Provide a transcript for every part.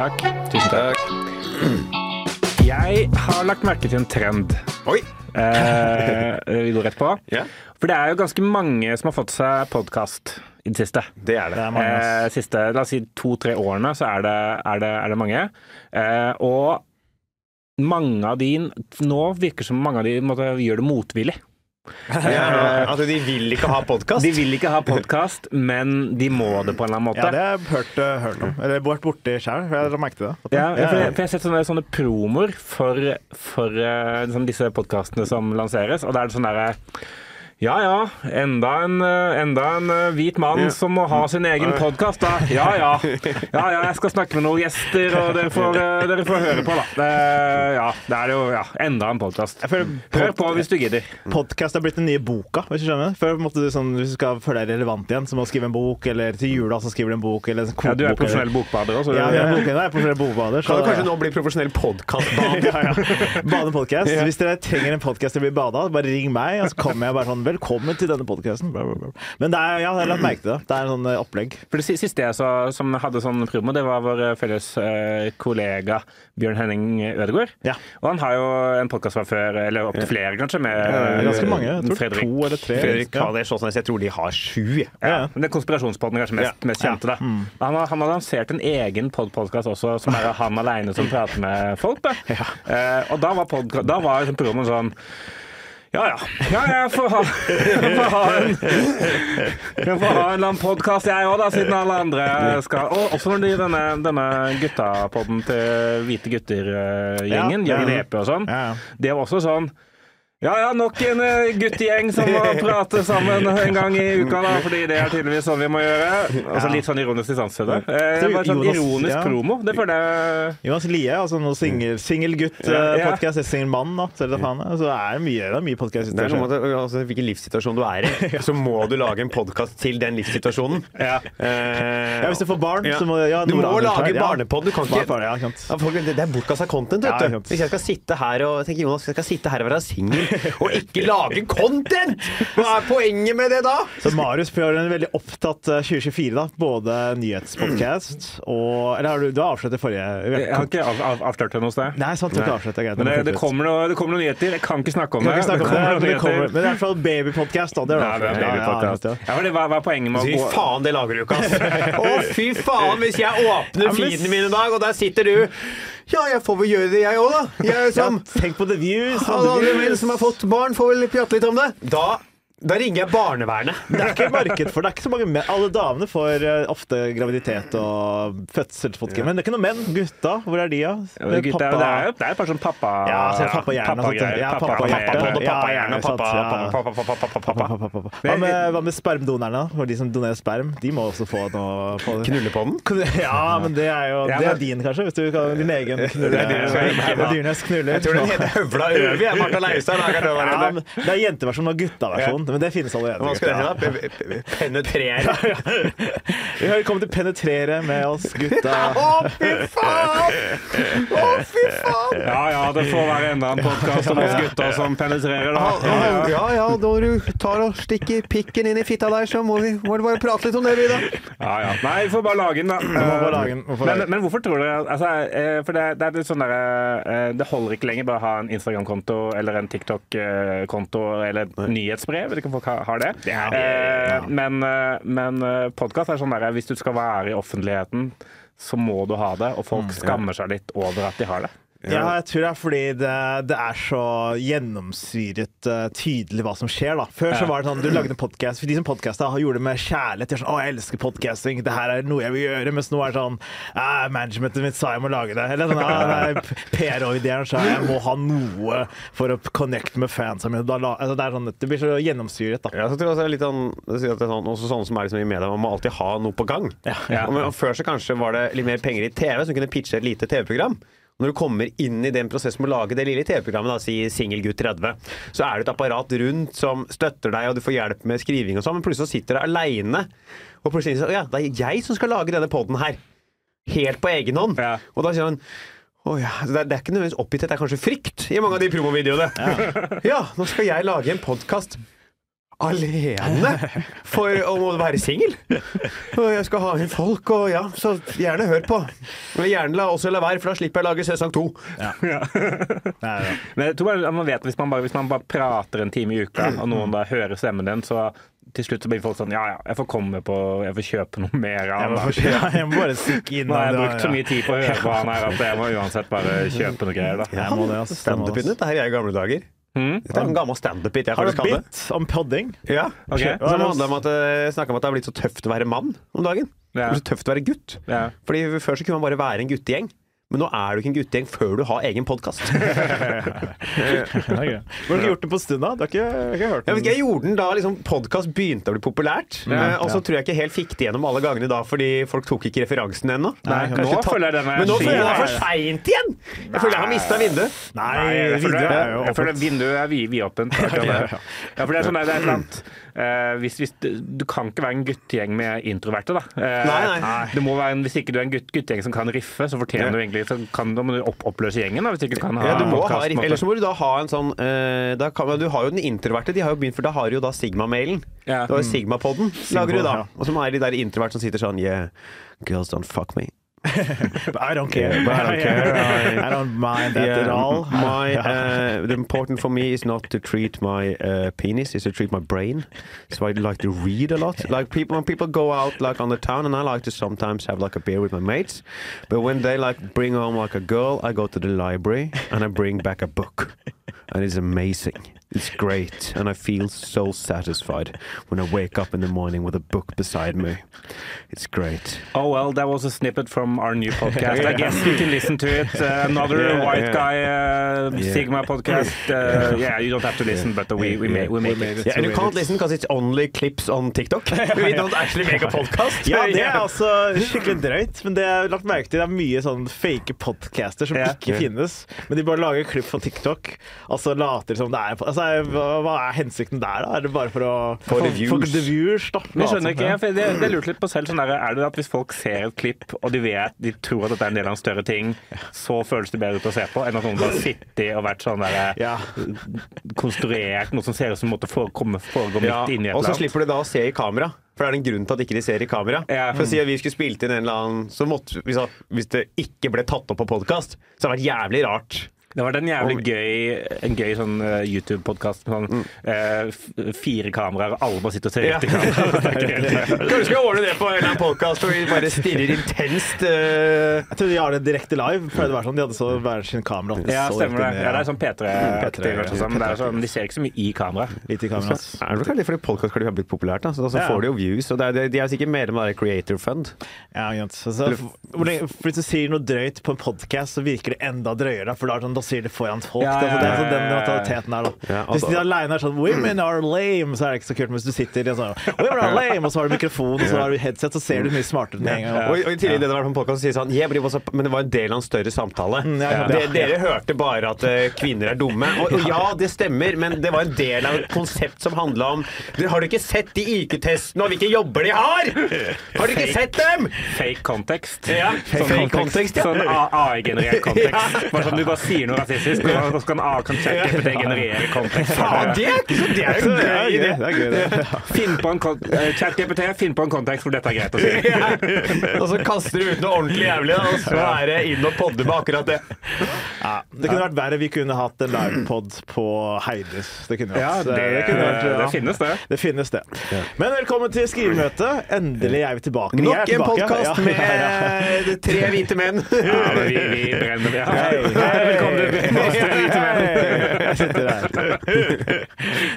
Takk. Tusen takk. Jeg har lagt merke til en trend. Oi! Eh, vi går rett på. Ja. For det er jo ganske mange som har fått seg podkast i det siste. Det er det. Eh, siste la oss si to-tre årene så er det, er det, er det mange. Eh, og mange av de Nå virker det som mange av de måtte, gjør det motvillig. Ja, altså, de vil ikke ha podkast? De vil ikke ha podkast, men de må det på en eller annen måte. Ja, det har jeg hørt, eh, hørt om. Eller vært borti sjøl, for jeg merket merke det. Ja, for jeg, for jeg har sett sånne, sånne promoer for, for liksom disse podkastene som lanseres, og da er det sånn derre ja ja, enda en, eh, enda en eh, hvit mann som må ha sin egen podkast, da. Ja ja. Ja ja, jeg skal snakke med noen gjester, og dere får, eh, dere får høre på, da. Det, ja, det er jo ja, enda en podkast. Hør på hvis du gidder. Podkast er blitt den nye boka, hvis du skjønner. Før måtte du sånn, Hvis du skal føle deg relevant igjen, så må du skrive en bok, eller til jula så skriver du en bok, eller en Ja, du er profesjonell bokbader òg, Ja, jeg er, boken, jeg er profesjonell bokbader. Kan du kanskje nå bli profesjonell podkastbader? ja, ja. Badepodkast. Hvis dere trenger en podkast til å bli bada, bare ring meg, og så kommer jeg bare sånn Velkommen til denne podkasten. Men det er, ja, jeg har lagt merke til det. Det er en sånn eh, opplegg. For det siste jeg så som hadde sånn promo, det var vår felles eh, kollega Bjørn Henning Ødegaard. Ja. Og han har jo en podkast fra før, eller opptil flere kanskje, med er ganske mange. Jeg tror Fredrik. to eller tre. Fredrik Ja. Kader Sjåsnes, jeg tror de har sju. Ja, men det er Konspirasjonspodden kanskje mest, mest kjente. da. Mm. Han, har, han har lansert en egen podkast også, som er han aleine som prater med folk. Da. Eh, og da var, da var liksom promoen sånn ja ja. ja jeg får ha, jeg får ha en Jeg får ha en eller annen podkast, jeg òg, siden alle andre skal Og også når de, denne, denne guttapodden til Hvite gutter-gjengen, Ja, ja. Jørgen Epe og sånn, det var også sånn ja, ja, nok en eh, guttegjeng som må prate sammen en gang i uka, da, fordi det er tydeligvis sånn vi må gjøre. Altså Litt sånn ironisk distanse det. Eh, bare sånn ironisk ja. promo. Det føler jeg Jonas Lie, altså nå singel- singelgutt-podkast, Ja, ja. eller singel-mann, da. Så er det, faen, altså, det er mye, det mye. Det er noe med altså, Hvilken livssituasjon du er i, så må du lage en podkast til den livssituasjonen. Ja. Eh, Ja, hvis du får barn, ja. så må ja, Du må lage barnepod. Du kan ikke Barn- ja, folk, det er bortkasta content, vet du. Hvis jeg skal sitte her og tenke Jonas, jeg skal sitte her og være singel og ikke lage content! Hva er poenget med det da? Så Marius får en veldig opptatt eh, 2024, da. Både nyhetspodkast og Eller har du, du har avslørt det forrige Jeg har ikke av, av, avslørt det noe sted. Nei, sant, du har ikke avslørt det. Greit. Men det, det, kommer noe, det kommer noen nyheter. Jeg kan ikke snakke om det. ikke snakke om det, det, men det kommer, men det er i hvert fall babypodkast. Det er er Ja, ja, fordi hva, hva er poenget med å Fy gå faen, det lager du ikke, ass! Å, fy faen, hvis jeg åpner feeden min i dag, og der sitter du Ja, jeg får vel gjøre det, jeg òg, da. Jeg ja. som Tenk på The Views. og Alle andre menn som har fått barn, får vel prate litt om det. Da, da ringer jeg barnevernet. Det er ikke marked for det. er ikke så mange menn. Alle damene får eh, ofte graviditet og fødselspodkast, men det er ikke noen menn. Gutta, hvor er de, da? Ja, Det, det er jo et par sånn pappa... Ja, så pappahjerne ja, Pappa- pappahjerne. pappa- Ja, pappahjerne, ja, sant, pappa- ja. pappa- pappa- pappa- pappa- pappa- pappa. Hva med, hva med spermdonerne? Og de som donerer sperm, de må også få noe få Knulle på den? Ja, men det er jo Det er din, kanskje? Hvis du kan din egen knulle. Er er dyrenes knuller. Jeg tror den heter Høvla Øvi. jeg. Martha Leistad det ja, er jenteversjon og guttaversjon, men det finnes allerede. Hva skal det hete? pe- Penetrere. Vi har kommet til penetrere med oss, gutta. Å, fy faen! Å, fy faen! Ja ja, det får være enda en podkast om oss gutta som penetrerer, da. Ja, ja. Ja, ja, når du tar og stikker pikken inn i fitta der, så må vi må bare prate litt om det, vi, da. Ja, ja. Nei, vi får bare lage den, da. må bare lage den, må bare Men, men hvorfor tror dere altså, eh, For det, det er litt sånn derre eh, Det holder ikke lenger bare å ha en Instagram-konto eller en TikTok-konto eller et nyhetsbrev. Vet ikke om folk har- det. Ja. Eh, Men, eh, men podkast er sånn der Hvis du skal være i offentligheten, så må du ha det, og folk skammer seg litt over at de har det. Ja, jeg tror det er fordi det, det er så gjennomsyret uh, tydelig hva som skjer. da. Før så var det sånn, du lagde en podkast, for de som podkasta, gjorde det med kjærlighet. De sånn, 'Å, jeg elsker podcasting, det her er noe jeg vil gjøre.' Mens nå er det sånn «Ah, 'Managementet mitt sa jeg må lage det.' Eller sånn, PR-ideen sa jeg må ha noe for å connecte med fansa mine. Altså, det, er sånn, det blir så gjennomsyret, da. Ja, så tror jeg også er litt sånn, at det er sånn, også sånne som er liksom i media, man må alltid ha noe på gang. Ja. Og, men, og før så kanskje var det litt mer penger i TV, så du kunne pitche et lite TV-program. Når du kommer inn i den prosessen med å lage det lille TV-programmet, si Singelgutt 30, så er det et apparat rundt som støtter deg, og du får hjelp med skriving og sånn, men plutselig så sitter du aleine, og plutselig sier ja, det er jeg som skal lage denne poden her. Helt på egen hånd. Ja. Og da sier hun Oh ja, det, er, det er ikke nødvendigvis oppgitt, det er kanskje frykt i mange av de promovideoene. Ja. nå skal jeg lage en podkast alene for å være singel. Og jeg skal ha inn folk, og ja, så gjerne hør på. Men gjerne la også la være, for da slipper jeg å lage sesong to. Nei, ja. Men jeg tror man vet, hvis man, bare, hvis man bare prater en time i uka, og noen da hører stemmen din, så til slutt så blir folk sånn Ja, ja, jeg får komme på Jeg får kjøpe noe mer av Jeg da. ja, jeg må bare stikke inn Nå har jeg brukt så mye tid på å høre på han her at jeg må uansett bare kjøpe noe greier, da. Jeg må det, altså. Jeg det, dette her er i gamle dager. Mm. Dette er en gammel standup-bit jeg Har du hadde. bit om podding? Ja. Okay. Som handler om at det om at det har blitt så tøft å være mann om dagen. Det Ja. er så tøft å være gutt. Ja. Fordi Før så kunne man bare være en guttegjeng. Men nå er du ikke en guttegjeng før du har egen podkast. Hva har du gjort det på en stund, da? Du har ikke, jeg ikke hørt Jeg, ikke, jeg gjorde den da liksom, podkast begynte å bli populært. Ja, eh, og så ja. tror jeg ikke helt fikk det gjennom alle gangene da, fordi folk tok ikke referansen ennå. Jeg den Men nå føler jeg det er for seint igjen! Jeg føler jeg har mista vinduet. Nei, jeg føler, vinduet er jo åpent. vinduet er vidåpent. Ja, for det er sånn det er et eller annet hvis, hvis, du, kan ikke være en guttegjeng med introverte, da. Eh, Nei, nei. Det må være en, hvis ikke du er en gutt, guttegjeng som kan riffe, så fortjener Ja. du egentlig så kan, Da må du opp, oppløse gjengen, da, hvis ikke du kan ha Ja, du må ha, podcast, på en måte. eller så må du da ha en sånn eh, da kan, Du har jo den introverte, de har jo begynt, for da har du jo da Sigma-mailen. Ja. Du har jo Sigma-podden, lager du da. Og så er de der introverte som sitter sånn Yeah, girls don't fuck me. I don't care. Yeah, I don't care. I don't mind that at all. My, uh, the important for me is not to treat my uh, penis, is to treat my brain. So I like to read a lot. Like people, when people go out like on the town, and I like to sometimes have like a beer with my mates. But when they like bring home like a girl, I go to the library and I bring back a book, and it's amazing. It's great, and I feel so satisfied when I wake up in the morning with a book beside me. It's great. Oh well, that was a snippet from our new podcast. I guess you can listen to it. Uh, another Yeah, white yeah. guy uh, Yeah. Sigma podcast. Uh, yeah, you don't have to listen, but we we Yeah. make we make made it. it. Yeah, and you can't listen because it's only clips on TikTok. We don't actually make a podcast. Ja, det er altså skikkelig drøyt. Men det er har lagt merke til, det er mye sånn fake podcaster som ikke finnes. Men de bare lager klipp fra TikTok, og så later som det er altså, hva, hva er hensikten der, da? Er det bare for å For the views. For the viewers da. Men skjønner ikke, Ja. jeg, for det, det lurte litt på selv, sånn der, er det at hvis folk ser et klipp, og de vet, de tror at dette er en del av en større ting, så føles det bedre ut å se på, enn at noen bare sitter og vært sånn der, Ja. konstruert, noe som ser ut som måtte foregå, foregå Ja, midt inni et og så slipper de da å se i kamera. For det er en grunn til at ikke de ser i kamera. Ja. For si at vi skulle spilt inn en eller annen Så måtte, hvis, hvis det ikke ble tatt opp på podkast, så hadde det vært jævlig rart. Det var en jævlig gøy, en gøy sånn eh, YouTube-podkast med sånn eh, f- fire kameraer, og alle bare sitter og ser Ja. rett i kameraet. Kanskje vi skal ordne det på en eller annen podkast hvor vi bare stirrer intenst eh, Jeg trodde de har det direkte live. Pleide å være sånn. De hadde så hver sin kamera. Ja, så stemmer det. inn i- Ja, det er sånn P3-aktig. P3, kanskje, sånn, det er sånn, de ser ikke så mye i kamera. Litt i kamera. ass. Er det kanskje fordi podkastklubb har blitt populært? Da. Så, så Ja. får de jo views. Og det er, de er sikkert medlem av det Creator Fund. Ja, ikke sant. Så, så, hvor lenge- for hvis du sier noe drøyt på en podkast, så virker det enda drøyere. For da, er det sånn, da sier det foran folk. Ja, det, er sånn- det er sånn den ja, ja. mentaliteten der, da. Hvis altså- de alene er sånn 'Women are lame', så er det ikke så kult. Men hvis du sitter i sånn 'Women are lame', og så har du mikrofon, og så har du headset, så ser du mye smartere med en gang. Og, og i tillegg det det var en podcast, sier sånn Men det var en del av en større samtale. Mm, ja, ja. De, dere hørte bare at eh, kvinner er dumme. Og, og ja, det stemmer, men det var en del av et konsept som handla om Dere Har dere ikke sett de IQ-testene og hvilke jobber de har?! Har dere ikke sett dem?! Fake kontekst. Ja, Sånn fake kontekst, ja. Sånn AI-generert kontekst. Bare sånn Du bare sier noe rasistisk, og så kan kan ChatGPT generere kontekst. Faen, det er ikke så Det jo Så en det gøy. Det er gøy, det. Finn på en kon- eh, ChatGPT, finn på en kontekst hvor dette er greit å si. Ja. Og så kaster du ut noe ordentlig jævlig, da, og så er det inn og podde med akkurat det. Ja, det kunne vært verre. Vi kunne hatt en livepod på Heides. Det kunne vi Ja, det, det, kunne vært, ja. det finnes, det. Det finnes det. Men velkommen til skrivemøte. Endelig er vi tilbake. Nok en podkast med tre hvite menn. Ja, men vi, vi brenner ja. Hei, hei. Velkommen Jeg sitter.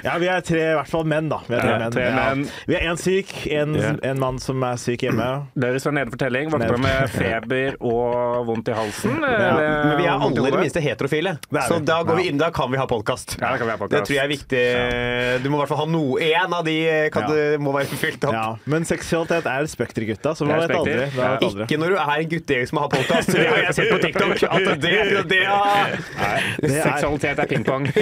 Ja, vi er tre, i hvert fall menn, da. Vi er tre Ja, menn. tre menn. Vi er én syk, en, Ja. en mann som er syk hjemme. Deres var nedefortelling. Våkner med feber og vondt i halsen. eller Men vi er alle i det minste heterofile, Det er så da, går vi inn, da kan vi ha podkast. Ja, da kan vi ha Det tror jeg er viktig. Du må i hvert fall ha noe. Én av de kan, Ja. det må være fylt opp. Ja, men seksualitet er Spekter, gutta, så man er vet aldri. Ja. Ikke når du er en guttegjeng som har podkast. Det har jeg sett på TikTok. At det, det, har- Det er- Seksualitet er pingpong.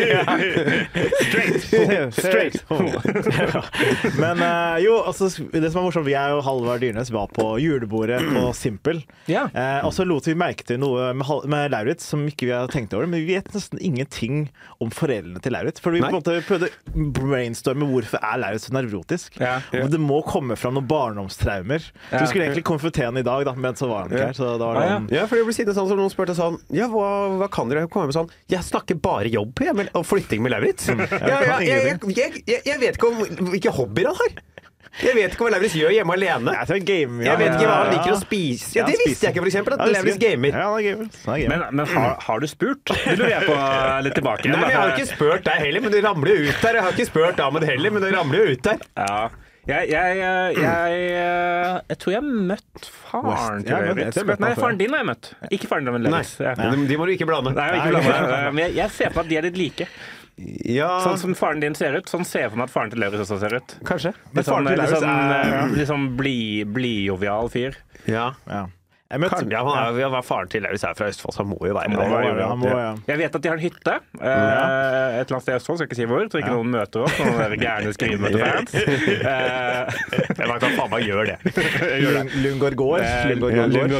Straight. Straight. Men eh, jo, altså, det som er morsomt, vi er jo Halvard Dyrnes var på julebordet på Simpel. Ja. Eh, og så lot vi merke til noe med, med Lauritz som ikke vi hadde tenkt over. Men vi vet nesten ingenting om foreldrene til Lauritz. For vi på en måte prøvde å brainstorme hvorfor er Lauritz så nevrotisk. Ja. Og Det må komme fram noen barndomstraumer. Så Ja. vi skulle egentlig konfrontere han i dag, da, men så var han ikke her. Så da var det Ah, ja. Ja, for det ble sittende sånn som noen spurte sånn Ja, hva, hva kan dere? Komme med sånn Jeg snakker bare jobb jeg, med, og flytting med Lauritz. Jeg, jeg, jeg, jeg, jeg vet ikke om hvilke hobbyer han har. Jeg vet ikke hva Lauritz gjør hjemme alene. Jeg game, ja. Jeg vet ikke hva han ja. liker å spise. Ja, det visste jeg ikke, for eksempel. Ja, At Lauritz gamer. Ja, han er gamer. Han er gamer. Men, men har, har du spurt? Det lurer jeg på litt tilbake. Nei, men Jeg har ikke spurt deg heller, men det ramler jo ut der. Jeg har ikke spurt Ahmed heller, men det ramler jo ut der. Ja. Jeg, jeg, jeg, jeg, jeg tror jeg har møtt faren til men Nei, faren din har jeg møtt. Ikke faren din, men Nei, de, må du ikke blande. Nei, ikke blande. Men jeg, jeg ser på at de er litt like. Ja, Sånn som faren din ser ut, sånn ser jeg for meg at faren til Lauritz også ser ut. kanskje. Litt faren sånn, til litt Lauritz sånn, er- eh, litt sånn bli- jovial fyr. Ja. Ja. Jeg møtte Kan, ja, han er, ja, hva faren til Lauritz er fra Østfold, så han må jo være ja. Jeg vet at de har en hytte eh, et eller annet sted i Østfold, skal ikke si hvor, så ikke noen møter opp. Noen der gærne skrivemøtefans. Eh, Jeg vet at faen meg gjør det. Lungård gård. Eh,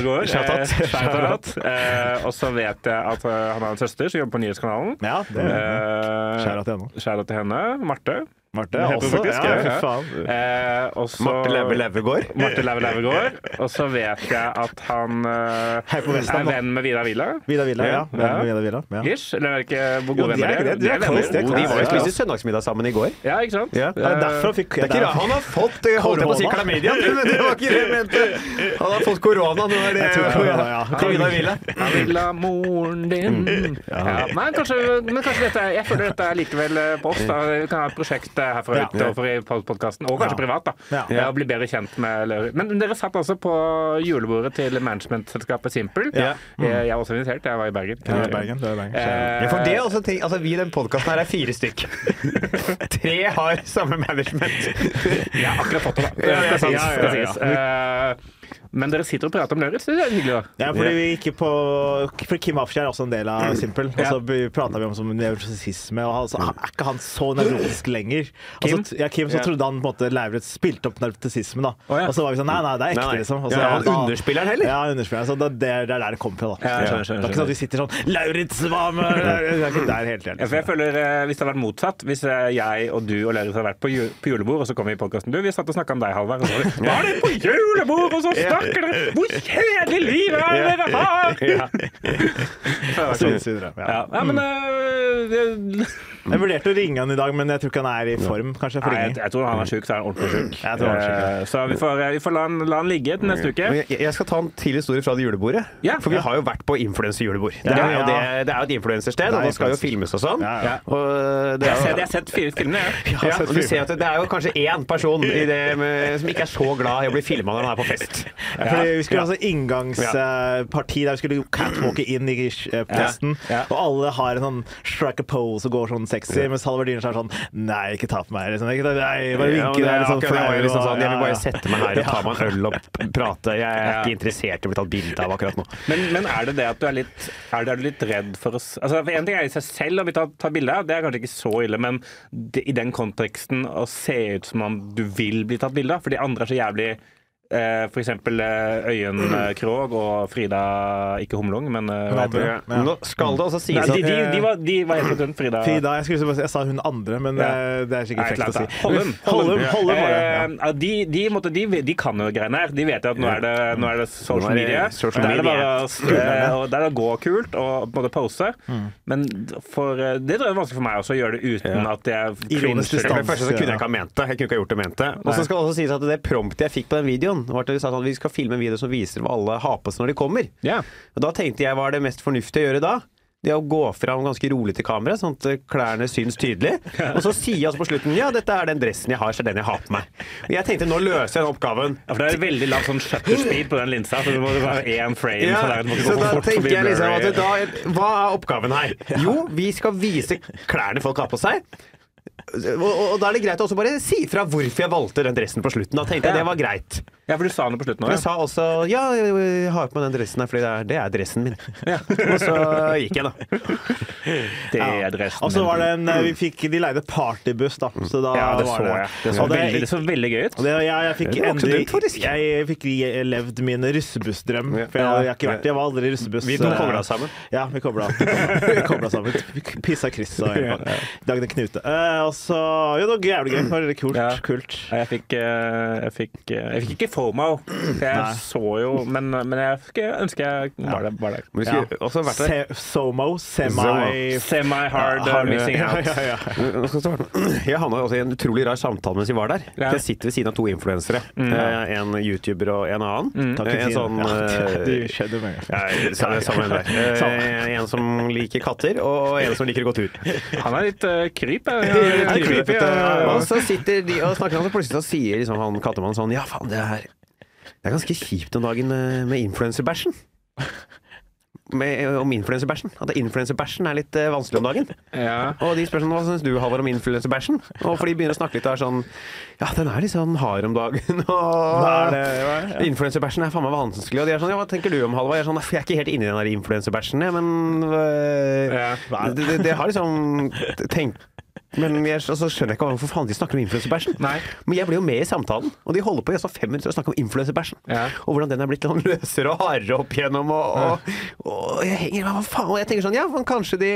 gård. Eh. Eh, Og så vet jeg at eh, han har en søster som jobber på Nyhetskanalen. Ja, det Eh, henne. shout-out til henne. Marte. Marte også. faktisk, Ja, ja. faen. Eh, og så Marte Leve Levegård. Marte Leve Levegård. Og så vet jeg at han eh, Vestland, er venn med Vidar Villa. Vidar Villa, ja. Ja, Venn med Vidar Villa. Ja. Ish? Eller er ikke hvor gode de er venner ikke det. De er de er de var jo spiste søndagsmiddag sammen i går. Ja, ikke sant? Ja. Det er derfor han fikk Det er ikke rart. Han har fått eh, holdt jeg på å si Korona. klamydia, men det var ikke det jeg mente. Han har fått korona. Nå er det korona, ja. Vidar Villa. Han vil ha moren din ja. Men, kanskje, men kanskje dette Jeg føler dette er likevel eh, på oss. da Vi kan ha et prosjekt eh, herfra Ja. og for i podkasten, og kanskje Ja. privat. da Ja. Eh, Og bli bedre kjent med Lauritz. Men dere satt altså på julebordet til managementselskapet Simpel. Ja. Jeg, var også invitert. Jeg var i Bergen. Det er Bergen. Det er Bergen. Eh, Ja, for det er også ting, altså Vi i den podkasten her er fire stykk. Tre har samme management. Jeg har akkurat fått det, da. Ja, ja, Det skal sies, Men dere sitter og prater om Lauritz. Det er hyggelig, da. Ja, fordi vi gikk på For Kim Afshi er også en del av Simpel. Og så prata vi om som nevrosisme, og altså, er ikke han så nevrotisk lenger? Kim? Altså, ja, Kim så trodde han på en måte Lauritz spilte opp nevrotisismen, da. Å, ja. Og så var vi sånn Nei, nei, det er ekte, Nei, nei. liksom. Og så, Ja, han da- underspiller den heller? Ja, underspiller. Så det, det er er der det kommer fra, da. Ja, skjønner, skjønner, skjønner, Det er ikke sånn at vi sitter sånn Lauritz var med Det er ikke der helt, helt. Ja, for jeg føler, eh, Hvis det hadde vært motsatt, hvis eh, jeg og du og Lauritz hadde vært på, julebord, og så kom vi i podkasten Du, vi satt og snakka om deg, Halvard. Og så var det, på julebord, og så snakker dere Hvor kjedelig liv er det dere har! Ja. Så ja. Ja, ja men øh, det- Jeg vurderte å ringe han i dag, men jeg tror ikke han er i form. Kanskje for Nei, jeg, jeg tror han er sjuk, så er han ordentlig sjuk. Jeg tror han er syk, Eh, Så vi får, vi får la, han, la han ligge til neste uke. Jeg, jeg skal ta en til historie fra det julebordet. Ja. For vi har jo vært på influenserjulebord. Det, er jo ja. det, det er jo et influensersted, er og det skal jo filmes og sånn. Ja, ja. Og det Jeg er jeg har sett fire filmene, jeg. ja, og du ser at det er jo kanskje én person i det med, som ikke er så glad i å bli filma når han er på fest. Ja, fordi vi skulle ha sånn inngangsparti der vi skulle catwalke inn i presten, festen. Ja. Og alle har en sånn strike a pose og går sånn sexy, mens Halvard Dyrnes er sånn Nei, ikke ta på meg. Liksom. Ikke, ta- nei, bare Ja, vinke. der, liksom, akkurat var jo flau, liksom sånn, jeg vil bare sette meg her og ta meg en øl og prate. Jeg er ikke interessert i å bli tatt bilde av akkurat nå. Men, men er det det at du er litt, er du, er du litt redd for oss altså, for En ting er i seg selv å bli tatt, tatt bilde av, det er kanskje ikke så ille, men det, i den konteksten å se ut som om du vil bli tatt bilde av, for de andre er så jævlig eh, for eksempel eh, Øyen eh, Krogh og Frida Ikke Humlung, men det? Ja. Nå skal det også sies de, at de, de, var, de var helt på Frida Frida, jeg, skulle, si- jeg sa hun andre, men Ja. det er sikkert Nei, frekt å si. Hollum. Hollum, Hollum. Ja. Eh, de, de, måtte, de, de kan jo greiene her. De vet jo at nå er det, nå er det social det media. Der er det bare å og der er det å gå kult og på en måte pose. Mm. Men for, det tror jeg er vanskelig for meg også, å gjøre det uten at jeg Ironisk. Distanse. det første så kunne jeg ikke ha ment det. Jeg kunne ikke ha gjort det ment det. Og så skal det også sies at det promptet jeg fikk på den videoen, var at de sa sånn, vi skal filme en video som viser hva alle har på seg når de kommer. Yeah. Og da tenkte jeg hva er det mest fornuftige å gjøre da? Det å gå fram ganske rolig til kameraet, sånn at klærne syns tydelig. Og så sier jeg altså på slutten ja, dette er den dressen jeg har, så den jeg har på meg. Og jeg tenkte nå løser jeg den oppgaven. Ja, for det er veldig lav sånn shutter speed på den linsa, så det må være én frame. Ja, så er- ikke så da tenker jeg liksom at da, Hva er oppgaven her? Jo, vi skal vise klærne folk har på seg. Og, og, og da er det greit å også bare si fra hvorfor jeg valgte den dressen på slutten. Da tenkte jeg det var greit. Ja, for du sa noe på slutten òg. jeg sa også ja, jeg har på meg den dressen her, fordi det er, det er dressen min. Ja. Og så gikk jeg, da. Det er dressen Og så var det en eh, vi fikk, De leide partybuss, da. Så da Ja, det var så jeg. Det så, det- veldig, det så veldig gøy ut. Det, jeg, jeg fikk endelig dumt. Jeg fikk levd min russebussdrøm. For jeg, har ikke vært Jeg var aldri russebuss. Vi to kobla sammen. Ja, vi kobla vi kobla sammen. Pissa Chris og. Dagny Knute. Eh, og så Jo, det var jævlig gøy. Det var kult. Ja. kult. Jeg fikk, eh, jeg fikk, jeg fikk ikke FOMO. Jeg Nei. så jo Men, men jeg skulle ønske jeg var der. Var der. Men vi skulle også vært der. Se, Somo. Semi... Semi-hard Hard- missing out. ja, ja. Jeg havna også i en utrolig rar samtale mens vi var der. Ja. Jeg sitter ved siden av to influensere. Mm. En YouTuber og en annen. Takk Eh, En sånn ja, eh, en ja, samme, samme der. Eh, En som liker katter, og en som liker å gå tur. Han er litt uh, kryp. Ja, Ja, ja. ja. Og så sitter de og snakker, og så plutselig så sier liksom han kattemannen sånn Ja, faen, det er, det er ganske kjipt om dagen med, med influenserbæsjen. Med, om influenserbæsjen. At influenserbæsjen er litt eh, vanskelig om dagen. Ja. Og de spør sånn, hva syns du, Halvor, om influenserbæsjen? Og for de begynner å snakke litt og er sånn Ja, den er litt sånn hard om dagen. Og er influenserbæsjen er faen meg vanskelig. Og de er sånn Ja, hva tenker du om, Halvor? Jeg er sånn, jeg er ikke helt inni den der influenserbæsjen, jeg, men øh, Ja. det, det, det har liksom tenkt men jeg, og så skjønner jeg ikke hvorfor faen de snakker om influenserbæsjen. Men jeg ble jo med i samtalen, og de holder på i altså fem minutter å snakke om influenserbæsjen. Ja. Og hvordan den er blitt sånn løsere og hardere opp igjennom. Og, og, og jeg henger hva faen? Og jeg tenker sånn, ja, men kanskje de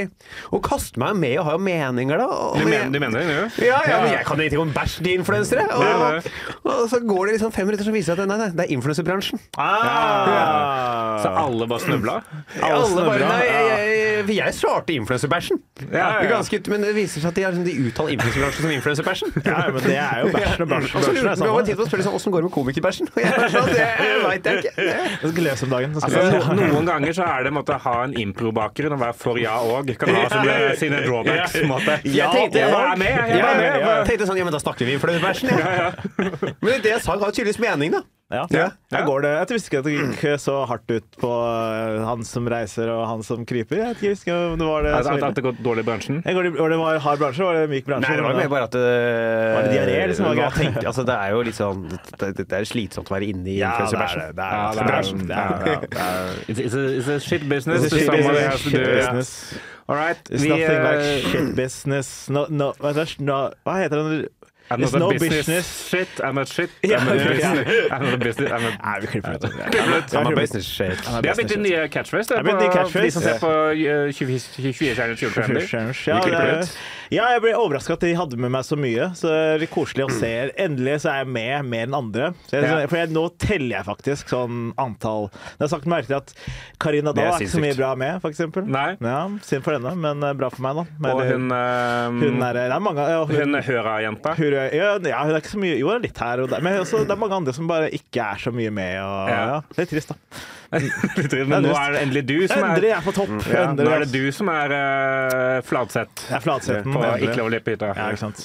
Og kaster meg med og har jo meninger, da. Og, Du, mener, du mener det, du? ja, ja, men jeg kan ingenting om bæsj til influensere. Og, og så går det liksom fem minutter, så viser det at nei, nei, det er influenserbransjen. Ah! Så alle bare snubla? Alle bare, nei, jeg, jeg, jeg svarte influenserbæsjen. Ja, ja. ja. men det viser seg at de, har de uttaler influenserbransjen som influenserbæsjen. Ja, men det er jo bæsjen og bæsjen. Og så lurer er vi på å spørre sånn, åssen går det med komikerbæsjen? Er sånn, det veit jeg ikke. Jeg skal lese om dagen. Altså, no, noen ganger så er det måtte ha en impro-bakgrunn og være for ja òg. Kan ha sine, sine drawbacks. Måte. Jeg tenkte jeg var med, jeg var med. jeg tenkte sånn, ja, men da snakker vi influenserbæsjen, ja. Men det jeg sa, har jo tydeligvis mening, da. Ja. Ja. Ja. Går det, jeg visste ikke at det gikk så hardt ut på eh, han som reiser og han som kryper. Jeg vet ikke, jeg husker om det var det At, at, det går dårlig i bransjen. Jeg går det, var det hard bransje, var det myk bransje? Nei, det var mer bare at det, Var det diaré, liksom, var greit? altså, Det er jo litt sånn Det, det, er slitsomt å være inne i Ja, det er det. Det er, det er-. Det er, er- It's, it's, a, it's a shit business. It's a shit business. Shit business. All right. It's Vi, nothing like eh, shit business. No, no, hva heter det? No, not? I'm It's not a no business, business. shit. I'm a shit. I'm a ja. business. I'm not a business. I'm a Nei, vi klipper ut. I'm a business shit. det er blitt din nye catchphrase. Det, Det har blitt på, catchphrase. de som ser på uh, 24-stjerners julekalender. Ja, Vi klipper det, ut. ja, jeg ble overraska at de hadde med meg så mye. Så det er litt koselig å se. Endelig så er jeg med mer enn andre. Så jeg, Ja. For jeg, nå teller jeg faktisk sånn antall Det er sagt merke til at Karina Det er Dahl er ikke så mye sinnssykt. bra med, for eksempel. Nei. Ja, Synd for henne, men eh, bra for meg, da. Og hun, uh, hun er, det er mange ja, hun, hun Høra-jenta. Er- ja, hun er ikke så mye Jo, det er litt her og der, men også, det er mange andre som bare ikke er så mye med. Og, Ja. ja. Det er trist, da. Men nå er det endelig du som er Endelig er på topp! Ja, nå er det du som er uh, Fladseth. Ja, Fladseth på Ikke lov å le på hytta. Ja, ikke sant.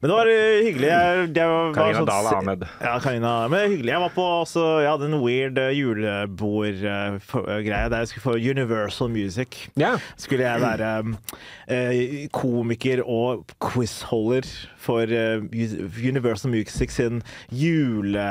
Men det var eh, hyggelig. Jeg, var, Karina var Dahl Ahmed. Ja, Karina. Men det hyggelig. Jeg var på også, jeg hadde en weird uh, julebordgreie der jeg skulle få Universal Music. Ja. Skulle jeg være eh, komiker og quizholder for uh, Universal Music sin jule...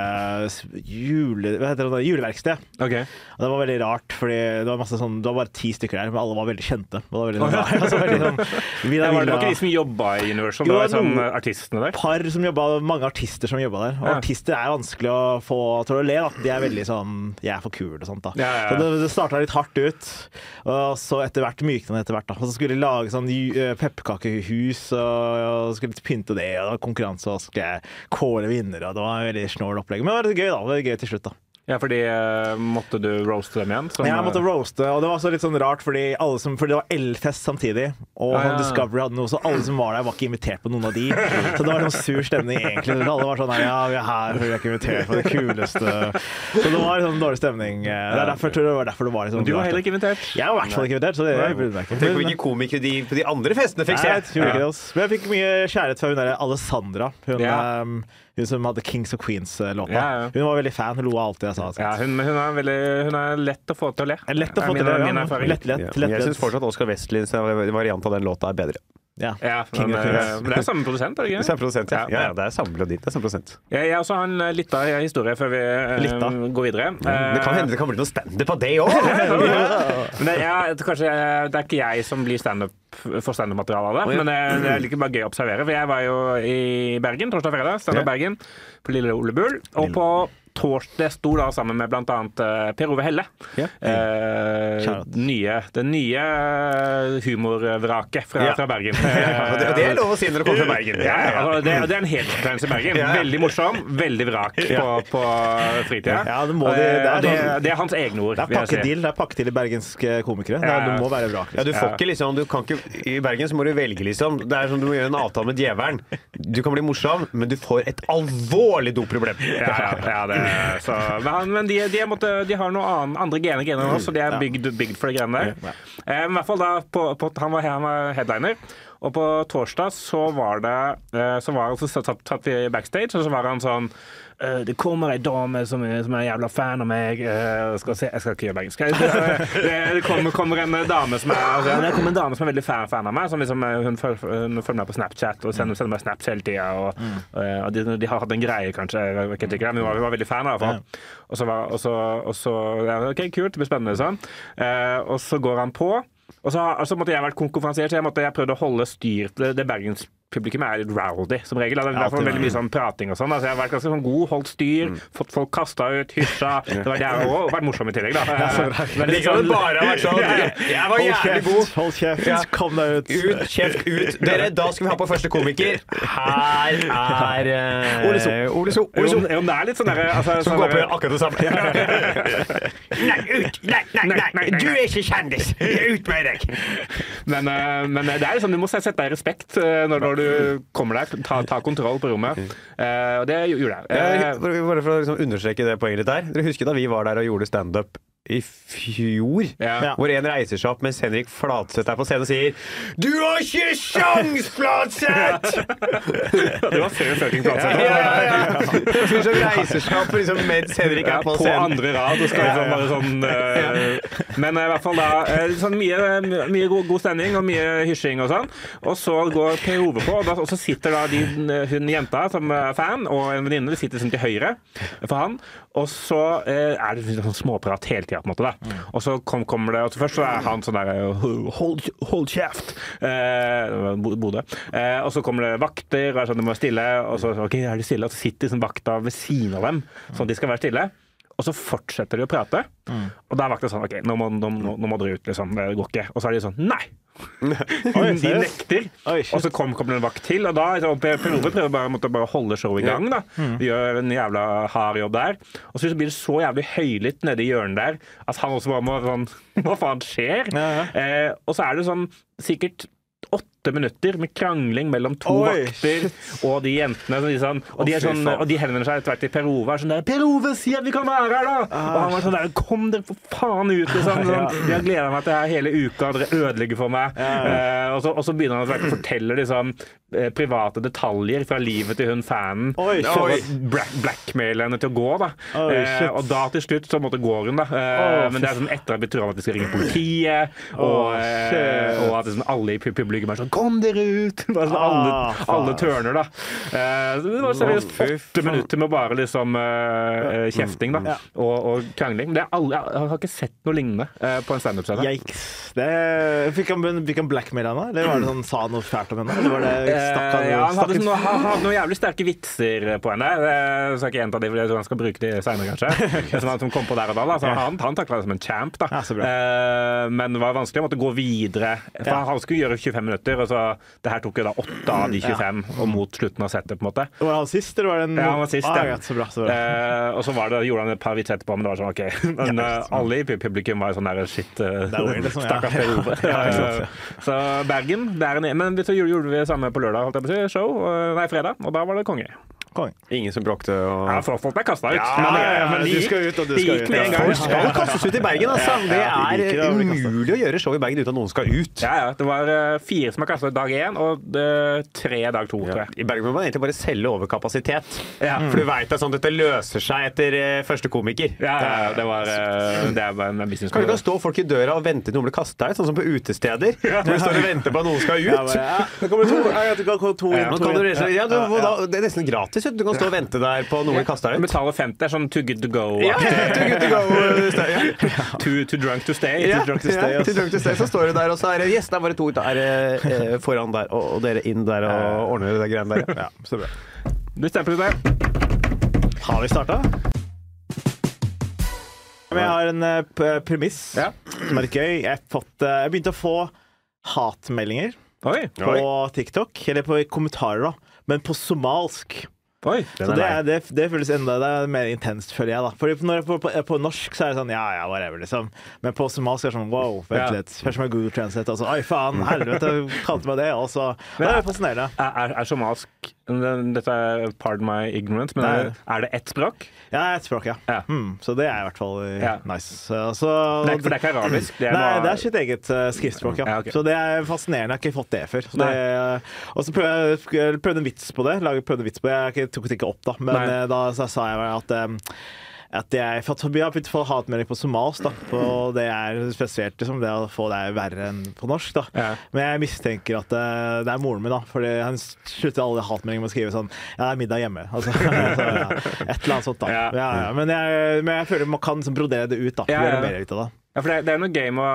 jule hva heter det? Juleverksted. OK. Og det var veldig rart, fordi det var, masse sånn, det var bare ti stykker der, men alle var veldig kjente. Det var veldig, altså, veldig sånn, Det var, det var ikke de som jobba i Universal, Jo, det var sånn artistene der. par som jobbet, mange artister som jobba der. Og Ja. artister er vanskelig å få til å le. Da. De er veldig sånn Jeg er for kul og sånt. da Ja. Så det, det starta litt hardt ut, og så etter hvert mykna det etter hvert. da Og så skulle de lage sånn eh, pepperkakehus, og, og skulle pynte det, og det var konkurranse, og så skulle jeg kåre vinner, og det var veldig snål opplegg. Men det var gøy, da. Det var gøy til slutt, da. Ja, fordi uh, måtte du roaste dem igjen? Som, ja, jeg måtte roaste, og det var også litt sånn rart, fordi, alle som, fordi det var L-fest samtidig. Og Ah, ja. Discovery hadde noe, så alle som var der, var ikke invitert på noen av de. Så det var sånn sur stemning, egentlig. Så alle var sånn her, ja, vi er her, vi er ikke invitert på det kuleste. Så det var sånn dårlig stemning. Det er derfor, tror jeg det var derfor det var litt sånn Du var heller ikke invitert? Jeg var i hvert fall ikke invitert, så det jeg brydde meg ikke. Tenk Men- hvilke komikere de på de andre festene fikk se! Men jeg fikk mye kjærlighet fra hun der Alessandra. Hun, Ja. ehm, hun som hadde Kings of Queens-låta. Ja, ja. Hun var veldig fan. Hun lo av alt jeg sa. Ja, hun, hun, er veldig, hun er lett å få til å le. Lett å få til det. min Ja. Lett, lett, Ja. lett, jeg syns fortsatt Oskar Westlins variant av den låta er bedre. Ja. Ja, King men, of eh, men det er samme produsent, er det ikke? Samme produsent, ja. Ja. ja. det er samme melodi. Det er samme produsent. Jeg, jeg også har en eh, lita historie før vi Litta. Går videre. Det kan Eh, hende det kan bli noe standup av det òg! Men det, ja, kanskje, det er ikke jeg som blir standup for standup-materiale av det, Oh, ja. men det, det er like bare gøy å observere. For jeg var jo i Bergen torsdag og fredag, standup Ja. Bergen, på Lille Ole Bull. Og på torsdag sto da sammen med annet eh, Per Ove Helle. Ja. Eh, nye, det nye humorvraket fra, Ja. fra Bergen. Det, det er lov å si når det kommer fra Bergen. Ja, ja, altså, det, det er en heltidsbetegnelse i Bergen. Veldig morsom, veldig vrak på, på fritida. Ja, det må de- det er Eh, det, sånn- det er hans egne ord. Det er jeg si. pakke til er bergenske komikere. Det, er, ja. må være vrak. Ja, du får ikke liksom du kan ikke, I Bergen så må du velge, liksom. Det er som du må gjøre en avtale med djevelen. Du kan bli morsom, men du får et alvorlig doproblem. Ja, ja, ja, det, så, men de, de, måtte, de har noen andre gener, gener oss, så de er bygd, bygd for de greiene der. Eh, men i hvert fall da, på, på, han, var, han var headliner. Og på torsdag så var det eh, Så var så satt, vi backstage, og så var han sånn eh, det kommer ei dame som som er jævla fan av meg. eh, skal se, jeg skal ikke gjøre bergensk. Eh, Det, det kommer, kommer en dame som er altså, det kommer en dame som er veldig fan, fan av meg. Som liksom, hun, følger, meg på Snapchat og sender, sender meg snaps hele tida. Og, eh, og de, de har hatt en greie, kanskje. Jeg ikke, men hun var, hun var veldig fan. hvert fall. Og så, var, og så, og så ja, OK, kult, det blir spennende. Sånn. Og så går han på. Og så, og så måtte jeg vært konferansiert, så jeg, måtte, jeg prøvde å holde styr Det, det bergenspublikummet er litt rowdy, som regel. Det er derfor veldig mye sånn prating og sånn. Altså, jeg har vært ganske sånn god, holdt styr, fått folk kasta ut, hysja. Det var det jeg og vært morsom i tillegg, da. Men Det kan bare ha vært sånn. Jeg var jævlig god. hold kjeft, Ja. kom deg ut. Ut, kjeft, ut. Dere, da skal vi ha på første komiker. Her er uh, Ole So. Ole So. Ole So. Jo, det er litt sånn derre altså, Som sånn går på akkurat det samme. Nei, ut! Nei, nei, nei! Du er ikke kjendis! Ut med deg! Men, uh, men det er liksom, du må sette deg i respekt eh, når, når du kommer der. Ta, ta kontroll på rommet. Eh, og det gjorde jeg. Eh, Bare for å liksom understreke det poenget litt der. Dere husker da vi var der og gjorde standup i fjor? Ja. Ja. Hvor en reiser seg opp mens Henrik Flatseth er på scenen og sier Du har ikke sjans, Flatseth!' det var før fucking Ja, Fladseth. ja, ja. En fyr som reiser seg opp liksom, mens Henrik Ja, er på på scenen. andre rad. Og skal liksom bare sånn uh, Men eh, i hvert fall da uh, sånn mye, mye god, god stemning og mye hysjing og sånn. Og så går Per Ove på, og, da, og så sitter da de, hun jenta som er fan, og en venninne sitter sånn til høyre for han. Og så eh, er det sånn småprat hele tida, på en måte. da. Og så kom, kommer det og så Først så er han sånn der Hold, hold kjeft! Eh, Bodø. Eh, og så kommer det vakter, og er sånn, de må være stille. Og så ok, er de stille, og så sitter liksom vakta ved siden av dem, sånn at de skal være stille. Og så fortsetter de å prate. Og da er vakta sånn OK, nå må, nå, nå må dere ut, liksom. Det går ikke. Og så er de sånn Nei! Oi, de nekter. Oi, og så kom, en vakt til, og da liksom, Per Per prøver bare, måtte bare holde showet i gang. da. De gjør en jævla hard jobb der. Og så blir det så jævlig høylytt nede i hjørnet der at han også bare må sånn Hva faen skjer? Ja, ja. Eh, og så er det sånn sikkert åtte minutter med krangling mellom to Oi, vakter og de jentene. De sånn, og, de sånn, og de henvender seg etter hvert til Per Ove. Sånn der, 'Per Ove, si at vi kan være her, da!' Og han var sånn der 'Kom dere for faen ut!' Liksom. Sånn, 'Jeg har gleda meg til det her hele uka, dere ødelegger for meg.' Eh, og, så, og så begynner han å fortelle liksom, eh, private detaljer fra livet til hun fanen. Oi, for black, blackmaile henne til å gå. da. Oi, Eh, og da til slutt så måtte går hun, da. Eh, oh, men det er sånn etter at vi tror at vi skal ringe politiet, Å, og, og at sånn, alle i publikum er sånn 'Kom dere ut!' Bare sånn, alle, Ah, faen. alle tørner, da. Eh, det var seriøst åtte minutter med bare liksom eh, eh, kjefting da, Ja. og, og krangling. Det er alle, jeg har ikke sett noe lignende eh, på en standup-scene. Det, fikk han, fikk han blackmail henne, eller var det sånn, sa han noe fælt om henne? Eller var det stakk han, Eh, ja, han hadde, stakk- noe, han hadde noen jævlig sterke vitser på henne. Jeg skal ikke gjenta de, for jeg tror han skal bruke de senere, kanskje. Det som han som kom på der og da. da. Så han han takla det som en champ, da. Ja. Eh, men det var vanskelig å måtte gå videre. For Ja. Han skulle gjøre 25 minutter, og så det her tok jo da åtte av de 25, og mot slutten av settet, på en måte. Var han sist, eller var det en Ja, han var sist, ah, ja. Så bra. Så bra. Eh, og så var det, gjorde han et par vitser etterpå, men det var sånn OK. Men Ja, eh, alle i publikum var sånn der shit Det er weird, liksom, ja. Per Ove. Ja, så Bergen, det er en Men så gjorde vi det samme på lørdag, holdt jeg på å si, show. Nei, fredag, og da var det konge. Konge. Ingen som bråkte og Ja, for folk ble kasta ut. Ja, men, ja, ja, men du det skal ut, og du skal ut. Ja, folk skal kastes ut i Bergen, altså! Det de er umulig å gjøre show i Bergen uten at noen skal ut. Ja, ja. Det var eh, fire som er kasta ut dag én, og eh, tre dag to, tror jeg. I Bergen må man egentlig bare selge overkapasitet. Ja. For du veit at sånn, dette løser seg etter eh, første komiker. Ja, ja, ja, det var Det er bare en business Kan du ikke stå folk i døra og vente til noen blir kasta ut, sånn som på utesteder? Når du står og venter på at noen skal Ja, ut. ja, det kommer to, ja, det kommer to, Ja. to, to, rett og slett- ja, ja, ja. det er nesten gratis. Vet Du Du kan stå og vente der på noen blir kasta ut. Betale 50, er sånn too good to go. Ja, too good to go. Ja. Too, too drunk to stay. Ja, Too drunk to stay. ja, too drunk to stay, så står du der, og så er det Yes, er bare to er det eh, foran der, og, og dere inn der og ordner det greiene der. Ja. Så bra. Du stempler det. Har vi starta? Jeg har en uh, premiss Ja. som er litt gøy. Jeg, fått, uh, jeg begynte å få hatmeldinger Oi. på TikTok, eller på kommentarer, da, men på somalsk. Oi. Så det, er, det, det føles enda det er mer intenst, føler jeg. da Fordi når jeg, på, på, på norsk så er det sånn ja, ja, whatever, liksom. Men på somalisk er det sånn wow, vent litt. Først med Google Translate, og så oi, faen, helvete, kalte meg det. Og så Det er fascinerende. Er, er, er somalsk Dette er pardon my ignorance, men er, er det ett språk? Ja, ett språk, ja. Ja. Mm, så det er i hvert fall eh, Ja. nice. Så, Det er, for det er ikke arabisk? Det er Nei, bare... det er sitt eget eh, skriftspråk, ja. Ja, okay. Så det er fascinerende. Jeg har ikke fått det før. Så det, og så prøvde jeg prøvde en vits på det. Lager, prøvde en vits på det. Jeg tok det ikke opp, da. Men Nei. eh, da så sa jeg at eh, at jeg, for jeg har begynt å få hatmelding på somalisk. På det er spesielt liksom, det å få det er verre enn på norsk. Ja. Men jeg mistenker at eh, det er moren min, da. Fordi han slutter alle hatmeldinger med å skrive sånn Ja, det er middag hjemme. Altså, altså, ja, et eller annet sånt, da. Men, jeg, men jeg føler man kan liksom brodere det ut, da. Gjøre mer ut av det. Ja, for det, det er noe game å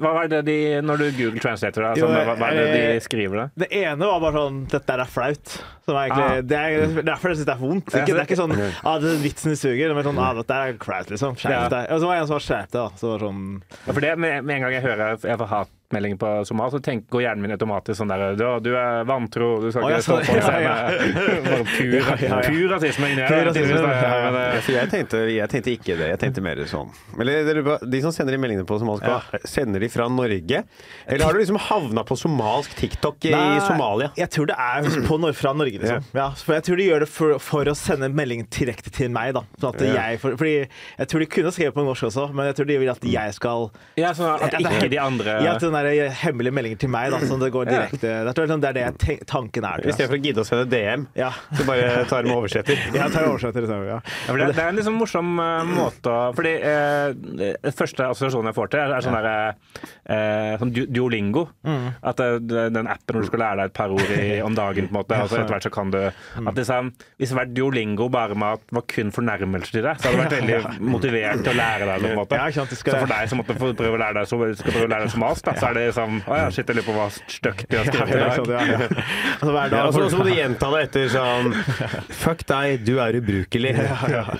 Hva var det de Når du Google Translator, da, sånn, hva, hva er det de skriver da? Det ene var bare sånn Dette er flaut. Som er egentlig, Ah. det er derfor jeg syns det er vondt. Ikke, det er ikke sånn ah, det, vitsen suger. Det er sånn ah, dette er flaut, liksom. Skjerp deg. Og så var det en som var skjerp deg, da. Så var sånn Ja, for det, med, med en gang jeg hører jeg får hatmelding på somal, så tenk, går hjernen min automatisk sånn der Du, du er vantro, du skal ikke ja, stå på en så- scene. pur, Ja, ja, ja. rasisme ja, ja. Eh, Ja, jeg, tenkte, jeg tenkte ikke det. Jeg tenkte mer sånn Eller De som sender de meldingene på somalsk, hva? sender de fra Norge? Eller har du liksom havna på somalsk TikTok i Nei, Somalia? Jeg tror det er på, fra Norge, liksom. Ja, for jeg tror de gjør det for, for å sende melding direkte til meg, da. Sånn at Ja. jeg, for, fordi jeg tror de kunne skrevet på norsk også, men jeg tror de vil at jeg skal ja, sånn at ikke de andre Ja, at den hemmelige meldinger til meg, da. Sånn det går direkte Jeg tror det er det tanken er. I stedet for å gidde å sende DM, Ja. så bare tar og oversetter. ja, tar oversetter, liksom. Ja. Ja, det, det er en liksom morsom uh, måte å Fordi eh, første assosiasjonen jeg får til, er, er sånn der eh, sånn du- Duolingo. At det, det, den appen hvor du skal lære deg et par ord i, om dagen, på en måte. Altså, etter hvert så kan du at liksom, Hvis det var Duolingo bare med at det var kun fornærmelser til deg, så hadde du vært veldig motivert til å lære deg det. på en måte. Ja, Så for deg som måtte prøve å lære deg, så, skal prøve å lære deg somalsk, da, så er det liksom Å ja, shit, jeg lurer på hva stygt de har skrevet i dag. sånn. Altså, hver dag og så må du gjenta det etter sånn Fuck deg, du er ubrukelig.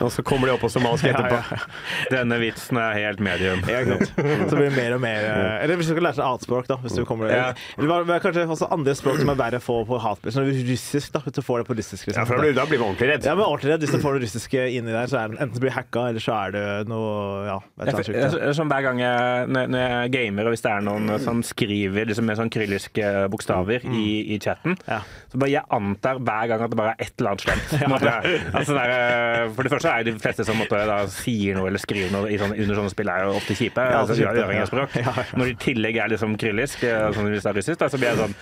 Og så kommer de opp på somalsk etterpå. Denne vitsen er helt medium. Ja, ikke sant. Så blir det mer og mer eh, Eller hvis du skal lære seg annet språk, da. Hvis du kommer, Ja. Eller kanskje også andre språk som er verre å få på hatbrev. Sånn russisk, da. Hvis du får det på russisk. Ja, for da blir, da blir man ordentlig redd. Ja, men ordentlig redd. Hvis du får det russiske inni der, så er det enten blir hacka, eller så er det noe Ja, det jeg, sånn hver gang jeg, når, når jeg gamer, og hvis det er noen som skriver liksom med sånn krylliske bokstaver i, i chatten, Ja. så bare jeg antar hver gang at det bare er et eller annet slemt. Altså, er, for det første er de fleste som måtte, da, sier noe eller skriver noe i sånne, under sånne spill, er jo ofte kjipe. Ja, altså, uavhengig av språk. Når det i tillegg er liksom kryllisk, eh, sånn hvis det er russisk, da, så blir jeg sånn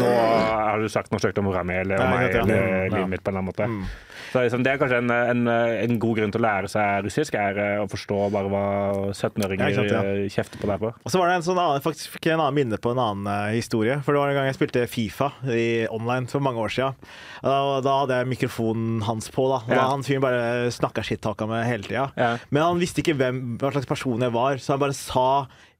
Nå har du sagt noe stygt om mora mi eller om meg eller Mm, livet mitt på en eller annen måte. Så liksom, det er kanskje en, en, en god grunn til å lære seg russisk, er eh, å forstå bare hva 17-åringer Ja, ja. eh, kjefter på deg på. Og så var det en sånn annen, faktisk en annen minne på en annen uh, historie. For det var en gang jeg spilte Fifa i online for mange år siden. Og da hadde jeg mikrofonen hans på, da. Og da han fyren bare snakka shit-talka med hele tida. Ja. Men han visste ikke hvem, hva slags person jeg var, så han bare sa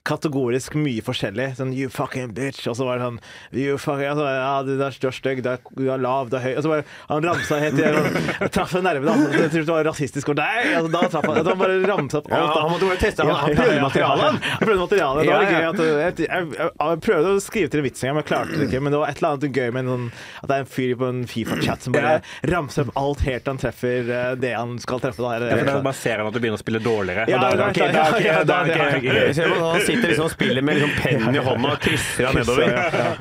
kategorisk mye forskjellig. Sånn 'you fucking bitch', og så var det sånn you fucking, altså, ja, du, er, stygg, du du er lav, du er høy Og så bare Han ramsa helt til jeg, traff en nerve, da. Jeg trodde det var rasistisk og deg. Altså, da traff han. Altså, han bare ramsa opp alt. da. han måtte bare teste. Han, han prøvde materialet. ja, ja. Han prøvde materialet. Det var gøy at jeg, jeg, jeg, jeg prøvde å skrive til en vits en gang, men jeg klarte det ikke. Men det var et eller annet gøy med noen, at det er en fyr på en Fifa-chat som bare ramser opp alt helt til han treffer eh, det han skal treffe. Da. Ja, for Da bare ser han at du begynner å spille dårligere. Ja, da, det da, ok, klart. da, ok, da, ja, da, er- sitter liksom og spiller med liksom pennen i hånda og krysser han nedover.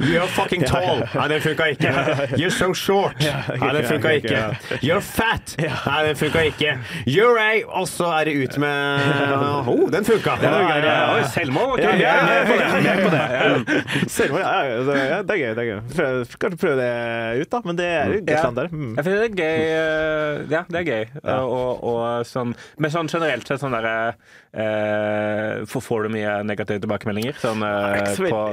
You're fucking tall. Nei, den funka ikke. You're so short. Nei, den funka ikke. You're fat. Nei, den funka ikke. You're a Og så er det ut med Oh, den funka. Oi, selvmål? Ja, med på det. Selvmord, ja, det er- gøy. det er gøy. Kanskje prøve det ut, da. Men det er jo gøy standard. Mm. Jeg finner det er gøy eh, Ja, det er gøy. Eh, Og, og sånn, men sånn generelt sett sånn derre eh, får- Får du mye negative tilbakemeldinger sånn, uh, så på,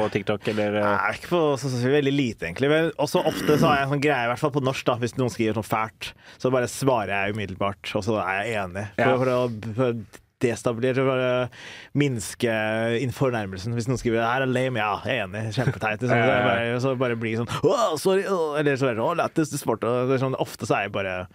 på TikTok eller uh... Nei, ikke på så, så, så veldig lite, egentlig. Men også ofte så har jeg en sånn greie, i hvert fall på norsk, da, hvis noen skriver noe fælt, så bare svarer jeg umiddelbart, og så er jeg enig. For, Ja. for for destabilisere, og minske fornærmelsen. Hvis noen skriver 'her er lame', ja, jeg er enig, kjempeteit. Liksom. Ja. bare, så bare blir sånn 'å, sorry', eller så er det 'å, lættis, du sport'. Sånn, ofte så er jeg bare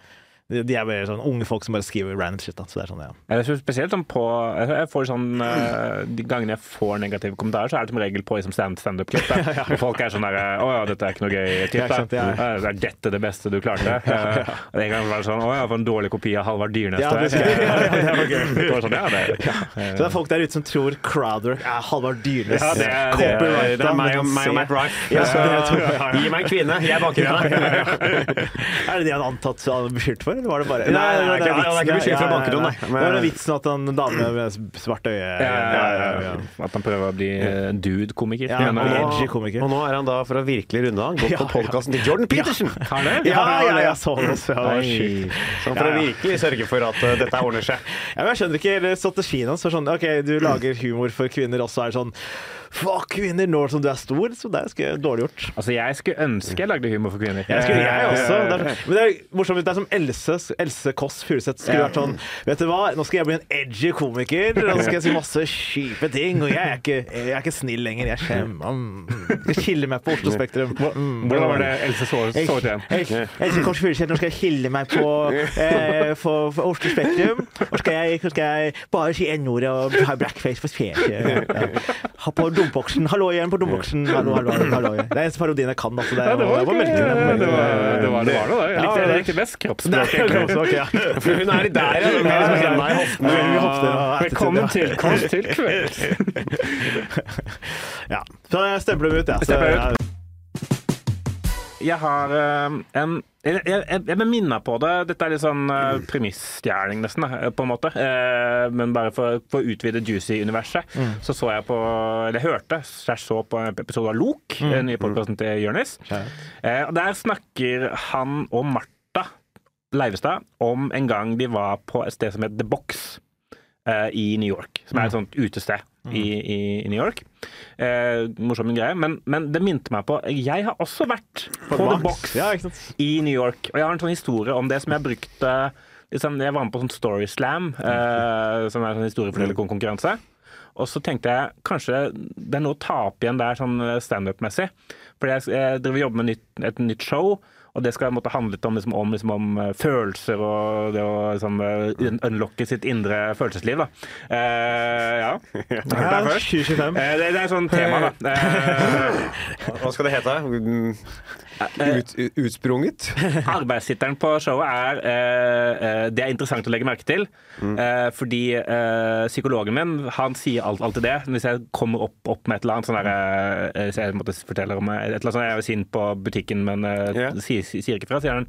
de er bare sånn unge folk som bare skriver random shit. Da. Så det er sånn, ja. Jeg synes spesielt sånn på jeg får sånn eh, De gangene jeg får negative kommentarer, så er det som regel på liksom stand- standup-klipp. Og folk er sånn derre Å ja, dette er ikke noe gøy. Tipp, sant, ja. Er dette det beste du klarte? Eh, og En gang var det sånn Å ja, for en dårlig kopi av Halvard Dyrnes. Ja, det skal ja, det var gøy. Det var sånn, ja, det, Så det er folk der ute som tror crowdwork er Halvard Dyrnes. Ja, det er- det er- copyrighta, Det er meg og, meg og Matt Rife. Ja, ja, ja, Gi meg en kvinne, jeg er bakgrunnen. Er det de han antatt beskyldt for, eller var det bare Nei, det er ikke beskjed fra for ja, ja, bakgrunn, ja, nei. Men- Det var vitsen at han dame med svart øye ja, ja, ja, ja. At han prøver å bli eh, dude-komiker. Ja, og eh, edgy komiker. Og nå er han da, for å virkelig runde av, gått på podkasten til Jordan Peterson. Ja. Ja, ja, jeg så det. Så for å virkelig sørge for at uh, dette ordner seg. Ja, men jeg skjønner ikke strategien hans. Sånn, ok, Du lager humor for kvinner, og så er det sånn Fuck kvinner nå som du er stor. Så det er dårlig gjort. Altså, jeg skulle ønske jeg lagde humor for kvinner. Jeg, skulle, jeg Eh, også. Det er, men det er morsomt. Det er som Else, Else Kåss Furuseth skulle vært sånn Vet du hva, nå skal jeg bli en edgy komiker, og så skal jeg si masse kjipe ting. Og jeg er ikke, jeg er ikke snill lenger. Jeg skjemmer mm, Jeg skiller meg på Oslo Spektrum. Mm. Hvordan var det Else så, ut igjen? Else Kåss Furuseth, nå skal jeg skille meg på eh, for, for Oslo Spektrum. Og skal jeg, skal jeg bare si n-ordet og ha blackface for fjeset. Ja. På domboksen. Hallo igjen på domboksen. Hallo, hallo, hallo. Det er eneste parodien jeg kan. Altså. Det, Ja, det var, det melke den. var, det var, det var da. Jeg Ja, likte, det- jeg likte best kroppsspråket kroppsspråk. det egentlig. er ok, ja. For hun er der, ja. Liksom henda i hoftene. Velkommen til Kåss til kvelds. Ja. Så jeg stempler dem ut, jeg. Ja. ut. Jeg har eh, en Jeg, jeg, jeg ble minna på det. Dette er litt sånn uh, premissstjeling, nesten, på en måte. Eh, men bare for, for å utvide Juicy-universet, så så jeg på Eller hørte, slash jeg så på en episode av Lok, den nye podkasten til Jonis. Eh, der snakker han og Martha Leivestad om en gang de var på et sted som het The Box eh, i New York. Som er et sånt utested i, i, i New York. Eh, morsom greie. Men, men det minte meg på Jeg har også vært på, The Box Ja, i New York. Og jeg har en sånn historie om det som jeg brukte liksom, Jeg var med på sånn Story Slam, eh, som er en sånn historiefortellerkonkurranse. Og så tenkte jeg kanskje det er noe å ta opp igjen der sånn standup-messig. Fordi jeg, jeg driver og jobber med nytt, et nytt show, og det skal måtte handlet litt om, liksom, om, liksom, om eh, følelser og det å liksom, eh, unlocke sitt indre følelsesliv. Da. Eh, ja. Hørte Ja, jeg først. 2025. Eh, det, det er sånn tema, da. Eh, Hva skal det hete? Mm, Ut, ut, utsprunget? Arbeidstittelen på showet er eh, eh, Det er interessant å legge merke til. Eh, fordi eh, psykologen min han sier alt, alltid det. Hvis jeg kommer opp, opp med et eller annet sånn der, eh, jeg måtte fortelle om et eller annet sånt, jeg er sint på butikken, men eh, Ja. sier, sier ikke fra, sier han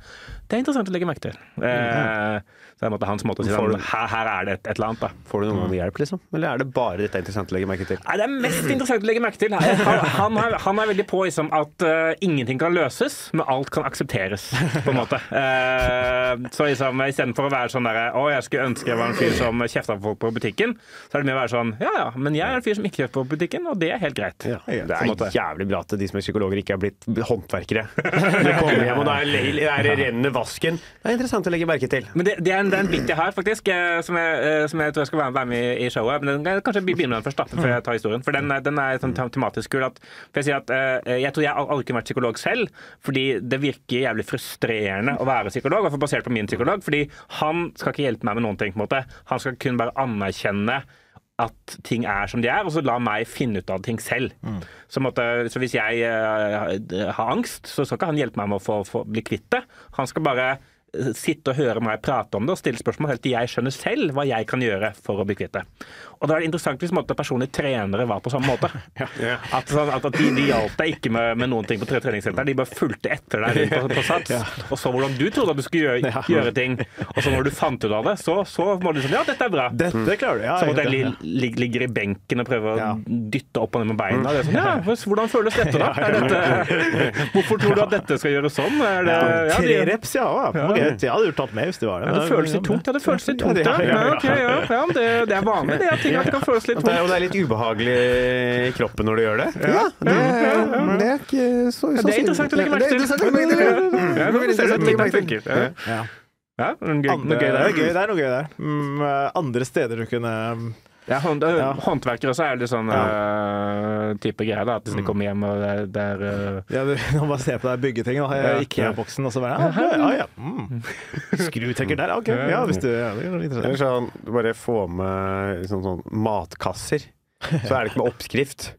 det er interessant å legge merke til. Eh, Så det er måte hans måte å si sånn, her, her er det et, et eller annet. da. Får du noen gang hjelp, liksom? Eller er det bare dette interessant å legge merke til? Nei, Det er mest interessant å legge merke til. Han, han, er, han er veldig på liksom, at uh, ingenting kan løses, men alt kan aksepteres. på en måte. Uh, så liksom, Istedenfor å være sånn derre å, jeg skulle ønske jeg var en fyr som kjefta på folk på butikken, så er det mye å være sånn ja ja, men jeg er en fyr som ikke kjefter på butikken, og det er helt greit. Det på måte. er jævlig bra at de som er psykologer, ikke er blitt håndverkere. Du kommer hjem, og er det der renner vasken. Det er interessant å legge merke til. Men det, det, er en, det er en bit jeg har, faktisk, eh, som jeg, eh, som jeg tror jeg skal være med i, showet. Men den, kanskje begynne med den først, da, før jeg tar historien. For den, den er sånn tematisk kul. At, for jeg sier at eh, jeg tror jeg al- aldri kunne vært psykolog selv, fordi det virker jævlig frustrerende å være psykolog, og basert på min psykolog. Fordi han skal ikke hjelpe meg med noen ting. på en måte. Han skal kun bare anerkjenne at ting er som de er, og så la meg finne ut av ting selv. Så, måtte, så hvis jeg uh, har angst, så skal ikke han hjelpe meg med å få, få, bli kvitt det. Han skal bare sitte og høre meg prate om det og stille spørsmål helt til jeg skjønner selv hva jeg kan gjøre for å bli kvitt det. Og da er det interessant hvis måte, personlige trenere var på samme måte. At, sånn, at, at de, de hjalp deg ikke med, med noen ting på tre- treningssenter, de bare fulgte etter deg rundt på, på sats og så hvordan du trodde at du skulle gjøre, Ja. gjøre ting. Og så når du fant ut av det, så, så må du sånn Ja, dette er bra. Dette klarer du. Ja, Så må den li, li, ligger i benken og prøve å Ja. dytte opp og ned med beina. Det er sånn, ja, hvordan føles dette, da? Er dette, hvorfor tror du at dette skal gjøres sånn? Er det, Ja, ja, Tre reps, ja. ja. Ja. Jeg hadde gjort tatt med hvis det var det. Men, det føles litt tungt. Ja, det føles litt tungt, ja. Ja, ja, ja, ja. ok, ja, ja det, det er vanlig, det. at at det kan føles litt vondt. og det er litt ubehagelig i kroppen når du gjør det. Ja, det, det er ikke så Ja, det er interessant å legge merke til. Det er interessant å legge merke til. Ja, det er. Ja. Ja. Ja, noe gøy, Andre, er der. det er noe gøy der. Mm, andre steder du kunne Ja, hånd, Ja. Håndverkere også er litt sånn øh, type greier. da. At hvis de kommer hjem og det, det er uh... ja, du, kan bare se på deg bygge ting, da. Ja. Ikea-boksen, og så bare Ja, ja, ja. Mm. Skrutrekker der, OK. Ja, hvis du ja, det er Eller sånn, du bare få med sånn, sånn matkasser. Så er det ikke med oppskrift.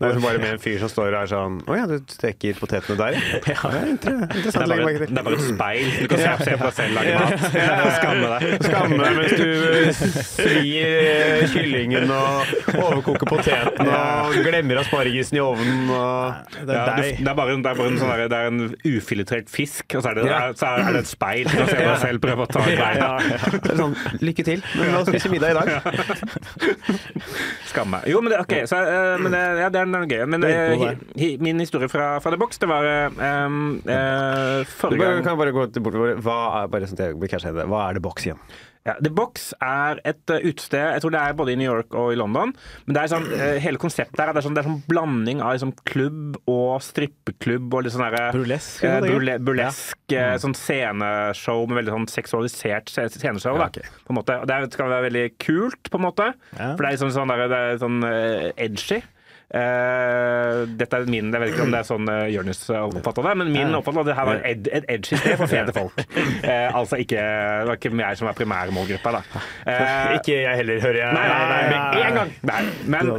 Det er bare med en fyr som står og er sånn Å ja, du steker potetene der, ja. Det inter- det er, bare, det er bare et speil. Du kan se, se på deg selv lage mat. Skamme deg. Skamme deg mens du svir eh, kyllingen og overkoker poteten og glemmer aspargesen i ovnen og Det er Ja, deg. det, er bare, det, er bare en sånn der, det er en ufiletert fisk, og så er det, så er det et speil. Du kan se på deg selv prøve å ta i bein. Ja, ja. Så det sånn Lykke til, men la oss spise middag i dag. Skam meg. Jo, men det, ok, så, eh, men, eh, ja, det er gøy. Men eh, hi, hi, min historie fra, fra The Box, det var um, eh, forrige gang Du kan bare gå bortover. Hva er, bare sånn jeg. Hva er The Box igjen? Ja, The Box er et uh, utested Jeg tror det er både i New York og i London. Men det er sånn, uh, hele konseptet her er det er sånn, det er sånn blanding av liksom, klubb og strippeklubb og litt sånn derre Burlesk, eh, burle burlesk eh, sånn sceneshow med veldig sånn seksualisert sceneshow. Ja, okay. da, på en måte. Og det skal være veldig kult, på en måte. Ja. For det er sånn, sånn, der, det er sånn edgy. Eh, dette er min, Jeg vet ikke om det er sånn uh, Jonis oppfatta det, men min oppfatning var at det her var ed, et edgy sted for fete folk. Uh, altså ikke, Det var ikke jeg som var primærmålgruppa, da. Uh, Ikke jeg heller, hører jeg. Nei, nei, nei, nei, en gang! Nei. Men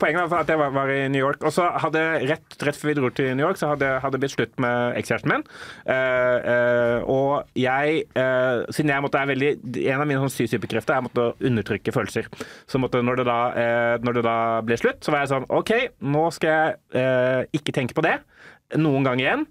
poenget var at jeg var, var i New York. Og så hadde rett, rett før vi dro til New York, så hadde det blitt slutt med ekskjæresten min. Og jeg, siden jeg måtte, er veldig En av mine sånn syv superkrefter er å undertrykke følelser. Så måtte, når, det da, når det da ble slutt, så var jeg sånn OK, nå skal jeg eh, ikke tenke på det noen gang igjen,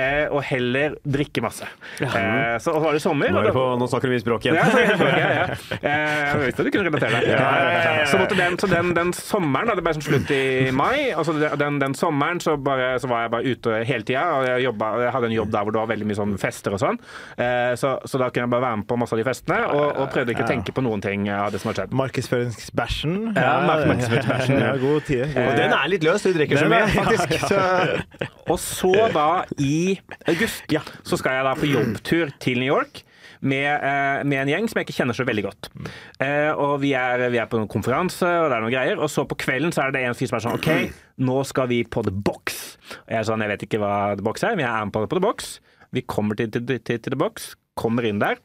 eh, og heller drikke masse. Eh, så var det sommer. Nå, det på, nå snakker du mye språk igjen. ja, språk, ja, ja. Eh, jeg visste du kunne relatere deg. Ja, ja, ja, ja. Så, måtte den, så den, den sommeren, da, det ble som slutt i mai, og så den, den sommeren så, bare, så var jeg bare ute hele tida. Og jeg, jobbet, jeg hadde en jobb der hvor det var veldig mye sånn fester og sånn. Eh, så, så da kunne jeg bare være med på masse av de festene, og, og prøvde ikke å tenke på noen ting av det som har skjedd. Markedsføringsbæsjen. Ja, mark- markedsføringsbæsjen, ja. Ja, god tid. Og den er litt løs, du drikker så mye, faktisk. Så, så da, i august, så skal jeg da på jobbtur til New York. Med, eh, med en gjeng som jeg ikke kjenner så veldig godt. Eh, og vi er, vi er på noen konferanse, og det er noen greier. Og så på kvelden så er det en fyr som er sånn OK, nå skal vi på The Box. Og jeg er sånn, jeg vet ikke hva The Box er, men jeg er med på, på The Box. Vi kommer til, til, til, til The Box, kommer inn der.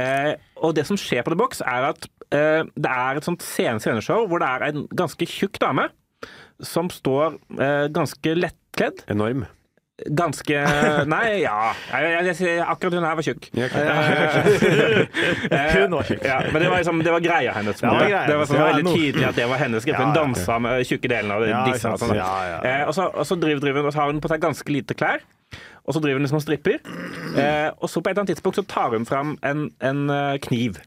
Eh, og det som skjer på The Box, er at eh, det er et sånt scene- sceneshow hvor det er en ganske tjukk dame som står eh, ganske lettkledd. enorm. Ganske Nei, ja. Jeg, jeg, akkurat hun her var tjukk. Ja. Eh, Hun var tjukk. Ja, men det var, liksom, det var greia hennes. Det var, greia det var sånn, veldig tydelig at det var hennes greie. Hun dansa med tjukke delen av disse. Og, sånn. Ja, ja. Eh, og, så, og så driver, driver hun og så har hun på seg ganske lite klær. Og så driver hun liksom og stripper. Eh, og så på et eller annet tidspunkt så tar hun fram en, en eh, kniv.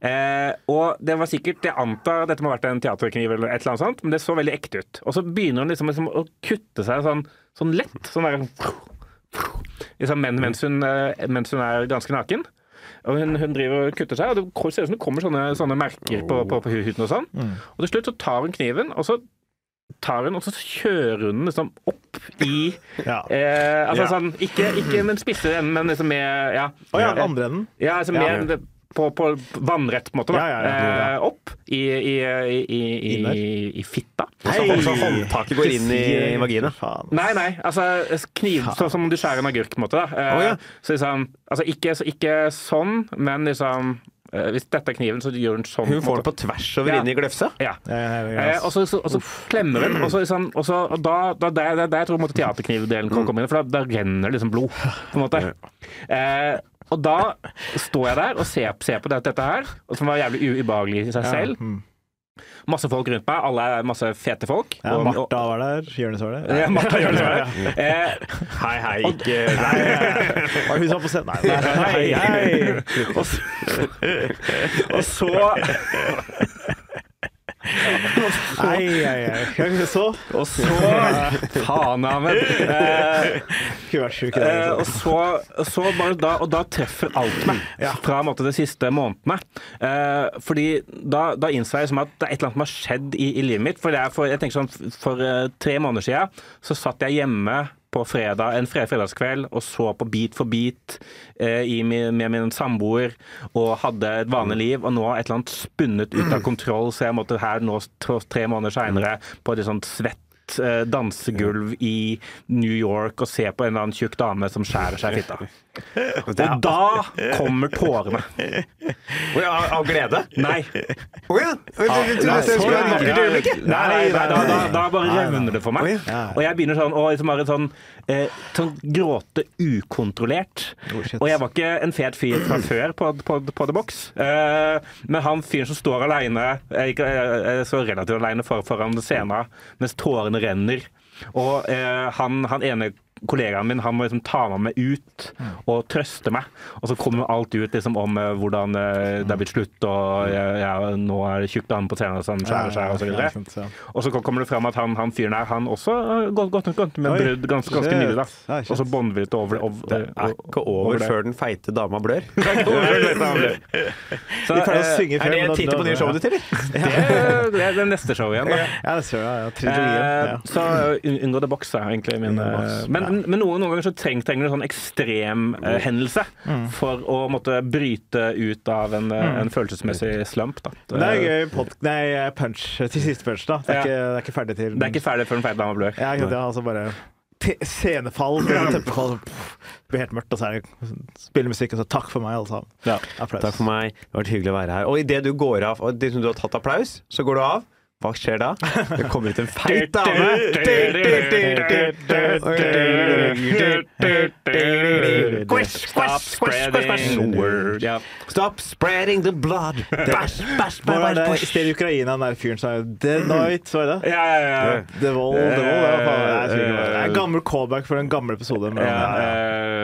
Eh, og det var sikkert, jeg antar dette må ha vært en teaterkniv eller et eller annet sånt, men det så veldig ekte ut. Og så begynner hun liksom, liksom å kutte seg sånn, sånn lett. Sånn der, liksom, men, mens, hun, eh, mens hun er ganske naken. Og hun, hun driver og kutter seg, og det ser ut som det kommer sånne, sånne merker på, på, på huden og sånn. Og til slutt så tar hun kniven, og så tar hun, og så kjører hun liksom opp i Ja. eh, Altså Ja. sånn, ikke, ikke med den spisse enden, men liksom med Ja. Å ja, andre enden. Ja, altså Ja. På, på vannrett, på en måte. Da. Ja, ja, ja. Eh, opp i, i, i, i, i, i fitta. Så, så håndtaket går inn i vagina. Faen. Nei, nei, altså kniv sånn som om du skjærer en agurk, på en måte. Da. Eh, oh, ja. Så liksom, altså ikke, så ikke sånn, men liksom eh, Hvis dette er kniven, så gjør hun sånn. Hun får måte. den på tvers over Ja. inn i gløfsa. Ja. Eh, og, så, så, så klemmer hun, og så, liksom, og så og da, da, der, der, der tror jeg teaterknivdelen teaterknivdelen komme inn, for da, da renner liksom blod, på en måte. Eh, Og da står jeg der og ser, ser på dette, her, og som var jævlig ubehagelig i seg selv. Mm. Masse folk rundt meg, alle er masse fete folk. Ja, Og- Martha var der. Jonis var der. Ja, Martha det. sånn. Eh, Hei, hei, ikke Nei, var hun sa på scenen? Nei, nei, hei, hei. og, så, og så Nei, nei, nei. Så Og så Faen, Ahmed. Eh, Eh, dag. og, så, så bare da, og da treffer alt meg fra en måte, de siste månedene. Eh, fordi da, da innså jeg liksom at det er et eller annet som har skjedd i, i livet mitt. For, det for, jeg tenker sånn, for eh, tre måneder siden så satt jeg hjemme på fredag, en fred fredagskveld og så på Beat for beat eh, i, med min samboer og hadde et vanlig liv. Og nå har et eller annet spunnet ut av kontroll, så jeg måtte her nå tre, tre måneder seinere på et sånt svett eh, dansegulv i New York og se på en eller annen tjukk dame som skjærer seg i fitta. Og da kommer tårene. Å ja, Av glede? Nei. Å ja! Du trodde det skulle være et vakkert øyeblikk? Nei, nei, da, da, da bare revner det for meg. Og jeg begynner sånn å liksom bare sånn, eh, sånn gråte ukontrollert. Oh. Og jeg var ikke en fet fyr fra før på, på, på The Box. Eh, men han fyren som står aleine, så relativt aleine for, foran scenen mens tårene renner. Og eh, han, han ene kollegaen min han må liksom ta meg med ut og trøste meg. Og så kommer alt ut liksom om eh, hvordan eh, det er blitt slutt, og jeg, jeg, nå er det tjukt han på scenen som skjærer seg, og så videre. Og så kommer det fram at han, han fyren her, han også har gått, godt, gått med brudd ganske, ganske nylig. da. Og så båndver det over, over, Det er ikke over det. før den feite dama blør. Så, Vi pleier å synge før. Er det tittel på nye showet ditt, eller? det, er det neste showet igjen, da. Ja, det ser jeg. Ja, Trilogien. Eh, Ja. Så un- unngå the box er egentlig min Men eh, Men, men noen, noen ganger så treng, trenger du en sånn ekstrem uh, hendelse Mm. for å måtte bryte ut av en, mm. en følelsesmessig slump. Da. Det er gøy pod nei, punch til siste punch, da. Det er, Ja. ikke, det er ikke ferdig til Det er ikke ferdig før den feite dama blør. Ja, det er altså bare scenefall, teppefall, det blir helt mørkt, og så er det spillemusikk, og så takk for meg, alle sammen. Ja. Applaus. Takk for meg. Det har vært hyggelig å være her. Og idet du går av, og det som du har tatt applaus, så går du av. Hva skjer da? Det kommer ut en feit dame. Stop spreading word. Stop spreading the blood. Bæsj, bæsj, er bæsj, det bæsj. stedet i Ukraina, den der fyren sa The Night, var det det? Ja, ja. The Wall, The Wall, det er. Det er en gammel callback for en gammel episode. Men, ja, ja,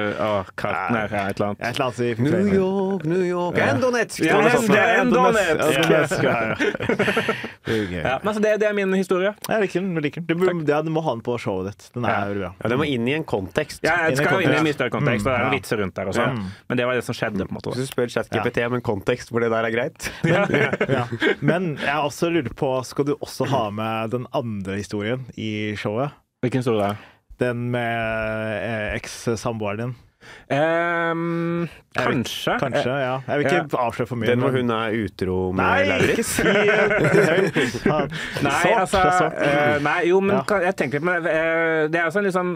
ja. eh, Åh, karten er et eller annet. Et eller annet i New York, New York. Ja, Endonetsk! det er. Ja, Donetsk, ja, ja. Det er gøy. Ja, men altså, det, det er min historie. Jeg liker den. jeg liker den. Du, burde- ja, du må ha den på showet ditt. Den er bra. Ja, det må inn i en kontekst. Ja, jeg skal jo inn i en mye større kontekst, det er Mm, noen vitser rundt der og sånn. Men det var det som skjedde, på en måte. Hvis du spør ChatGPT om en kontekst hvor det der er greit Ja. Men jeg også lurer på, skal du også ha med den andre historien i showet? Hvilken historie er det? Den med eh, eks-samboeren din? Um, Jeg vet- kanskje. Kanskje, ja. Jeg vil ikke avsløre for mye. Den hvor hun er utro med Nei, ikke si det! Nei, altså eh, Nei, jo, men Ja. kan- jeg tenker litt Men eh, det er også en litt sånn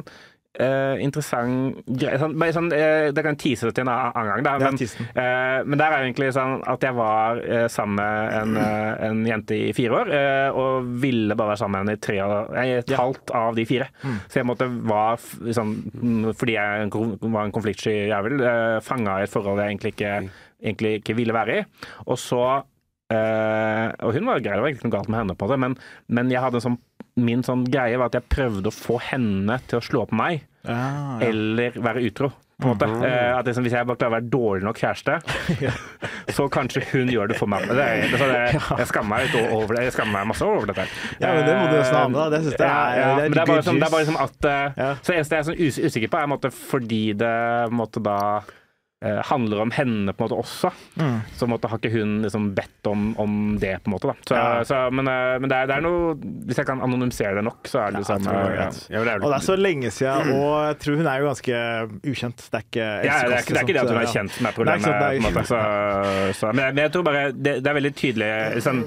eh, interessant greie. Sånn, sånn, uh, det kan tease til en annen gang, da. Men, uh, men det er egentlig sånn at jeg var sammen med en, en jente i fire år, og ville bare være sammen med henne i tre nei, et halvt av de fire. Så jeg måtte var liksom, mm, Fordi jeg var en konfliktsky jævel, fanga i et forhold jeg egentlig ikke, egentlig ikke ville være i. Og så Uh, og hun var grei, det var ikke noe galt med henne, på det, men, men jeg hadde en sånn, min sånn greie var at jeg prøvde å få henne til å slå på meg, Ja, ja. eller være utro. På en måte. Eh, at liksom, hvis jeg bare klarer å være dårlig nok kjæreste, så kanskje hun gjør det for meg. Det, det, det, jeg skammer meg litt over det. Jeg skammer meg masse over dette. Ja, men det må du nesten ha med, da. Det er- ja, det det bare, sånn, det er bare liksom at eh. Så det eneste jeg er sånn usikker på, er måte, fordi det måtte da eh, handler om henne på en måte også, Mm. så måtte, har ikke hun liksom bedt om, om det. på en måte da. Så, Ja. så, men eh, men det, er, det er noe Hvis jeg kan anonymisere det nok, så er det liksom eh, ja, det er Og det er så lenge siden, og jeg tror hun er jo ganske ukjent. Det er ikke ja, det, er, ikke- det er ikke det at hun er kjent som er problemet. Nei. Så, så, men, jeg, men jeg tror bare det, er veldig tydelig sånn,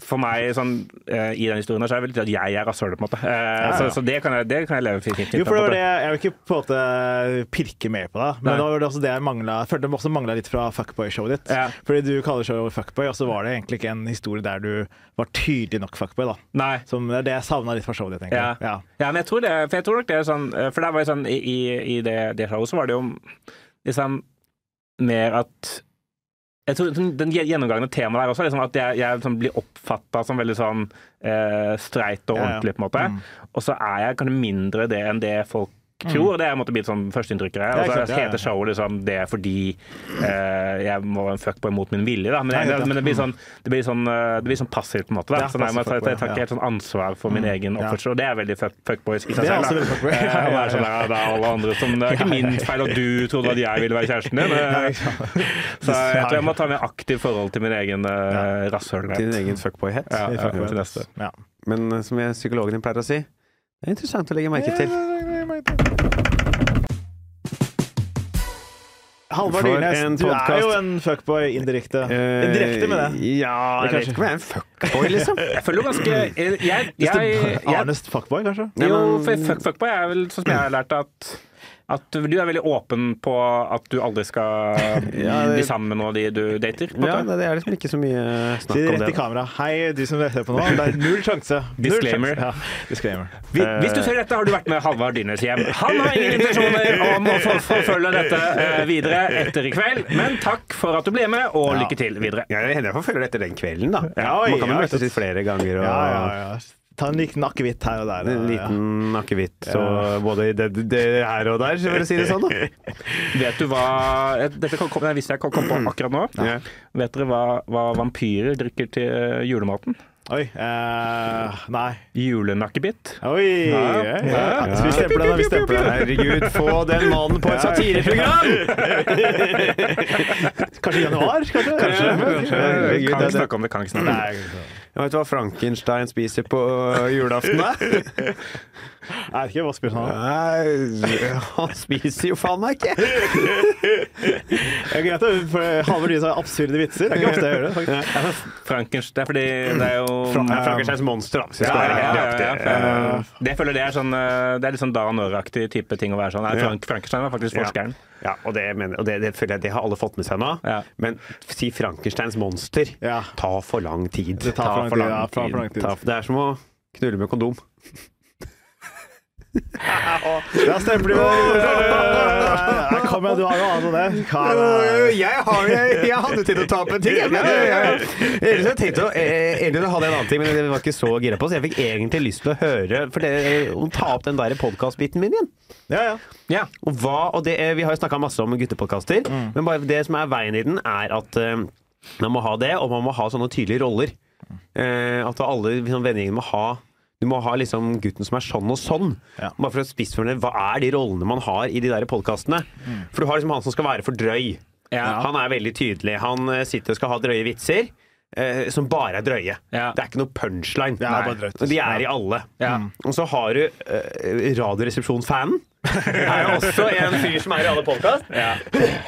For meg sånn, uh, i den historien så er det veldig at jeg er rasshølet, på en måte. Uh, ja. Så, så det, kan jeg, det kan jeg leve fint med. Jo, for det var det, Jeg vil ikke på en måte pirke mer på deg, men Nei. det var det også det jeg mangla. Følte det også mangla litt fra fuckboy-showet ditt. Ja. Fordi du kaller showet fuckboy, og så var det egentlig ikke en historie der du var tydelig nok fuckboy. da. Nei. Som det er det jeg savna litt fra showet ditt. Ja. Ja. Ja, men jeg tror det, for jeg tror nok det er sånn For der var jo sånn, i, i det, det showet så var det jo liksom mer at jeg tror sånn, Den gjennomgangende temaet der også er liksom at jeg, jeg liksom blir oppfatta som veldig sånn eh, streit og ordentlig, på en måte. Mm. Og så er jeg kanskje mindre det enn det folk tror. Det er måtte bli sånn førsteinntrykket. Og så heter showet liksom det er fordi eh, jeg må være en fuckboy mot min vilje. Da. Men, jeg, det, men det blir sånn, det blir sånn, eh, det blir sånn passivt, på en måte. Da. Så jeg, jeg, tar- jeg tar ikke helt sånn ansvar for min egen oppførsel, og det er veldig fuck, fuckboys i seg Det er selv. da. Eh, ja, være sånn, ja. det er alle andre som Det er ikke min feil at du trodde at jeg ville være kjæresten din. Eh. Så jeg tror jeg må ta mer aktivt forhold til min egen uh, rasshølhet. Til din egen fuckboyhet. Ja, er ja, til neste. Ja. Men eh, som jeg, psykologen din pleier å si, det er interessant å legge merke til. Halvard Dyrnes, du er jo en fuckboy indirekte. Eh, Indirekte med det. Ja, jeg vet ikke om jeg er en fuckboy, liksom. Jeg føler jo ganske Jeg, jeg, jeg, jeg, Arnest fuckboy, kanskje? Jo, men- for fuck, fuckboy er vel sånn som jeg har lært at at du er veldig åpen på at du aldri skal Ja, det- bli sammen med noen av de du dater. På Ja, det er liksom ikke så mye snakk om det om rett i kamera. Hei, du som ser på nå. Det er null sjanse. Disclaimer. Ja, disclaimer. Hvis, hvis du ser dette, har du vært med Halvard Dyrnes hjem. Han har ingen intensjoner om å for- forfølge dette eh, videre etter i kveld, men takk for at du ble med, og lykke til videre. Ja, det hender jeg får følge det etter den kvelden, da. Ja, oi, Man kan jo ja, møtes litt flere ganger. Og Ja, ja, ja. Ta en liten akevitt her og der. En liten akevitt. ja. både i det, det her og der, for å si det sånn. da. Vet du hva Dette kan komme, visste jeg kan komme på akkurat nå. Ja. Vet dere hva, hva vampyrer drikker til julematen? Oi. Eh, nei. Julenakkebitt. Oi. Ja. Ja. Ja. Så vi stempler den. Vi stempler den. Herregud, få den mannen på et satireprogram! Kanskje i januar? Kanskje? Kanskje, kanskje. Herregud, Kan ikke snakke om det, kan ikke snakke om det. Nei, Jeg vet du hva Frankenstein spiser på julaften, da? jeg vet ikke. Hva spiser han? Nei, han spiser jo faen meg ikke! Det er greit, å- ha Halvard Dyrnes har absurde vitser. Det er ikke ofte jeg gjør det. faktisk. Det er fordi det er jo Fra- Frankensteins monster, da. Ja, ja, ja, ja. Det føler det er sånn eh, Det er litt sånn Da Når-aktig type ting å være sånn. Nei, Frank, Frankenstein var faktisk forskeren. Ja, og det, mener, og det, det føler jeg det har alle fått med seg nå. Ja. Men si Frankensteins monster Ja. tar for lang tid. Det tar for ja, tar for lang tid. Ta- Det er som å knulle med kondom. Da stempler vi kom jeg, du har jo annet enn det. Jeg, har, jeg, jeg hadde tid til å ta opp en ting. jeg. Jeg, jeg, ellers jeg tenkt å, eh, egentlig hadde jeg en annen ting, men jeg var ikke så gira på, så jeg fikk egentlig lyst til å høre for det, å ta opp den der podkastbiten min igjen. Ja, ja. Ja. Og hva, og det, vi har jo snakka masse om guttepodkaster, men bare det som er veien i den, er at eh, man må ha det, og man må ha sånne tydelige roller. Eh, at alle liksom, vennegjengene må ha du må ha liksom gutten som er sånn og sånn. Ja. Bare for å spissformulere hva er de rollene man har i de der podkastene. For du har liksom han som skal være for drøy. Ja. Han er veldig tydelig. Han eh, sitter og skal ha drøye vitser. eh, som bare er drøye. Ja. Det er ikke noe punchline. Det er drøyt. De er i alle. Ja. Og så har du eh, Radioresepsjon-fanen. er jo også en fyr som er i alle podkast.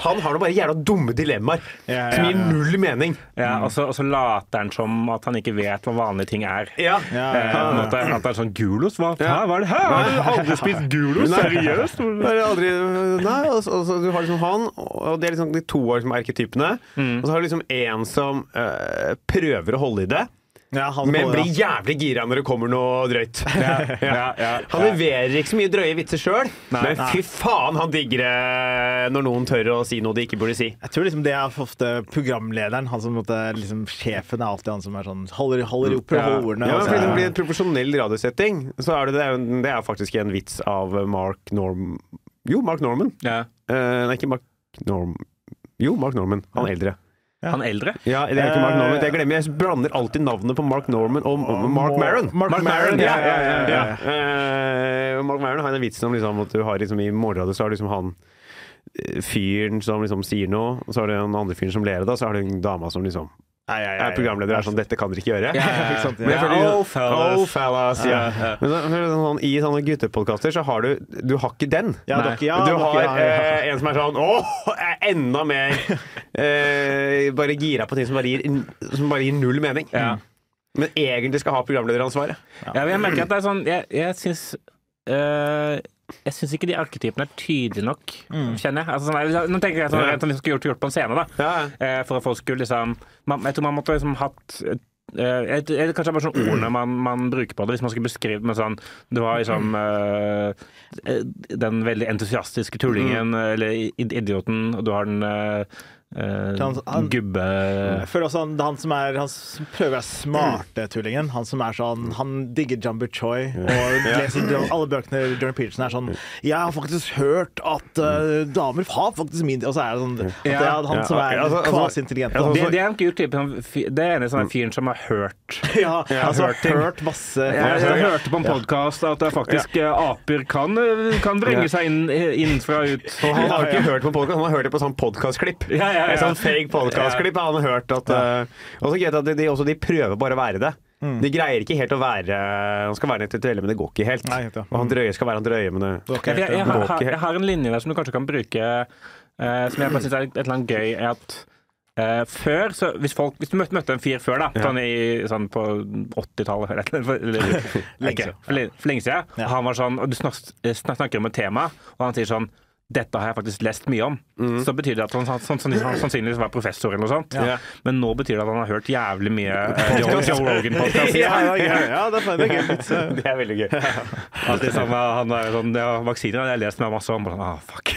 Han har noe bare jævla dumme dilemmaer Ja, ja, som gir null mening. Ja, og så og så later han som at han ikke vet hva vanlige ting er. Ja. Ja, Eh, at det er sånn Gulos? Hva, Ja. Hva er det her? Har du aldri spist gulos? Nei. Seriøst? Er aldri, nei, og så, og så du har liksom han, og det er liksom de to liksom erketypene. Mm. Og så har du liksom en som øh, prøver å holde i det, Ja, han men blir jævlig gira når det kommer noe drøyt. Ja, ja, ja. Han leverer ikke så mye drøye vitser sjøl, men fy faen, han digger det når noen tør å si noe de ikke burde si. Jeg tror liksom det er ofte programlederen. Han som måtte, liksom, Sjefen er alltid han som er sånn Holder, holder opp Ja. ordene. Ja, fordi det blir en profesjonell radiosetting, så er det, det, er, det er faktisk en vits av Mark Norm... Jo, Mark Norman. Ja. Eh, nei, ikke Mark Norm... Jo, Mark Norman. Han er eldre. Han eldre? Ja, det er ikke Mark Norman. Jeg glemmer, jeg blander alltid navnet på Mark Norman og Mark Maron. Mark Maron, ja, ja, ja. Eh, Mark Maron har en vits om liksom, at du har liksom, i morgenradio så har du liksom han eh, fyren som liksom sier noe, og så har du den andre fyren som ler av det, så har du en dame som liksom Nei, ja, ja. er programleder er sånn 'Dette kan dere ikke gjøre'. Yeah, yeah. Men jeg føler, Oh, fellas. Oh, fellas, yeah. Men så, så, sånn, I sånne guttepodkaster så har du Du har ikke den. Ja, dere, ja, du dere, har ja, ja. eh, en som er sånn Åh, er enda mer eh, Bare gira på ting som bare gir, som bare gir null mening. Men egentlig skal ha programlederansvaret. Ja, jeg merker at det er sånn Jeg, jeg syns øh, jeg syns ikke de arketypene er tydelige nok, kjenner jeg. Altså, sånn, nå tenker jeg sånn, som vi skulle gjort, gjort på en scene, da. Ja. Eh, for at folk skulle liksom man, Jeg tror man måtte liksom hatt eh, jeg, jeg, kanskje det er bare sånn ordene man, man bruker på det, hvis man skulle beskrive det med sånn Du har liksom eh, den veldig entusiastiske tullingen, eller idioten, og du har den eh, eh, Han- han- gubbe... Jeg føler også han, er han som er Han som prøver å være smarte tullingen. Han som er sånn Han digger Jumbo Choi og leser de- alle bøkene Jordan Peterson er sånn Jeg har faktisk hørt at uh, damer har faktisk min Og så er det sånn at det er han som er altså- altså- kvasi-intelligent. altså- Det, det er en kul type. Det er en sånn fyren som har hørt Ja, altså hørt ting. hørt masse Jeg, jeg hørte på en podkast at det faktisk ja. aper kan, eh, kan vrenge seg inn, innenfra og ut. Og han har ikke hørt på podcast, han har hørt det på sånn podkastklipp. Ja, ja, ja. Et sånn fake podkastklipp har han hørt at uh, Og så greit at de, også, de prøver bare å være det. De greier ikke helt å være Han skal være intellektuelle, men det går ikke helt. Nei, helt, ja. Og han drøye skal være han drøye, men det Ok, Jeg, jeg, jeg, Det har, går ikke helt. jeg har en linje der som du kanskje kan bruke, eh, som jeg bare syns er et eller annet gøy, er at uh, før, så hvis, folk, hvis du møtte, møtte en fyr før, da, sånn, i, sånn på 80-tallet eller, eller, eller, for, le- for lenge siden, Ja. og han var sånn, og du snak, snak, snakker om et tema, og han sier sånn dette har jeg faktisk lest mye om. Så betyr det at han, han, han, han sannsynligvis var professor eller noe sånt. Ja. Men nå betyr det at han har hørt jævlig mye eh, Joe, Joe Rogan-podkast. Ja, ja, ja, det er det gøy. Det er veldig gøy. Alltid sånn, han er sånn, ja, Vaksiner har jeg lest meg masse om. Sånn, ah, fuck.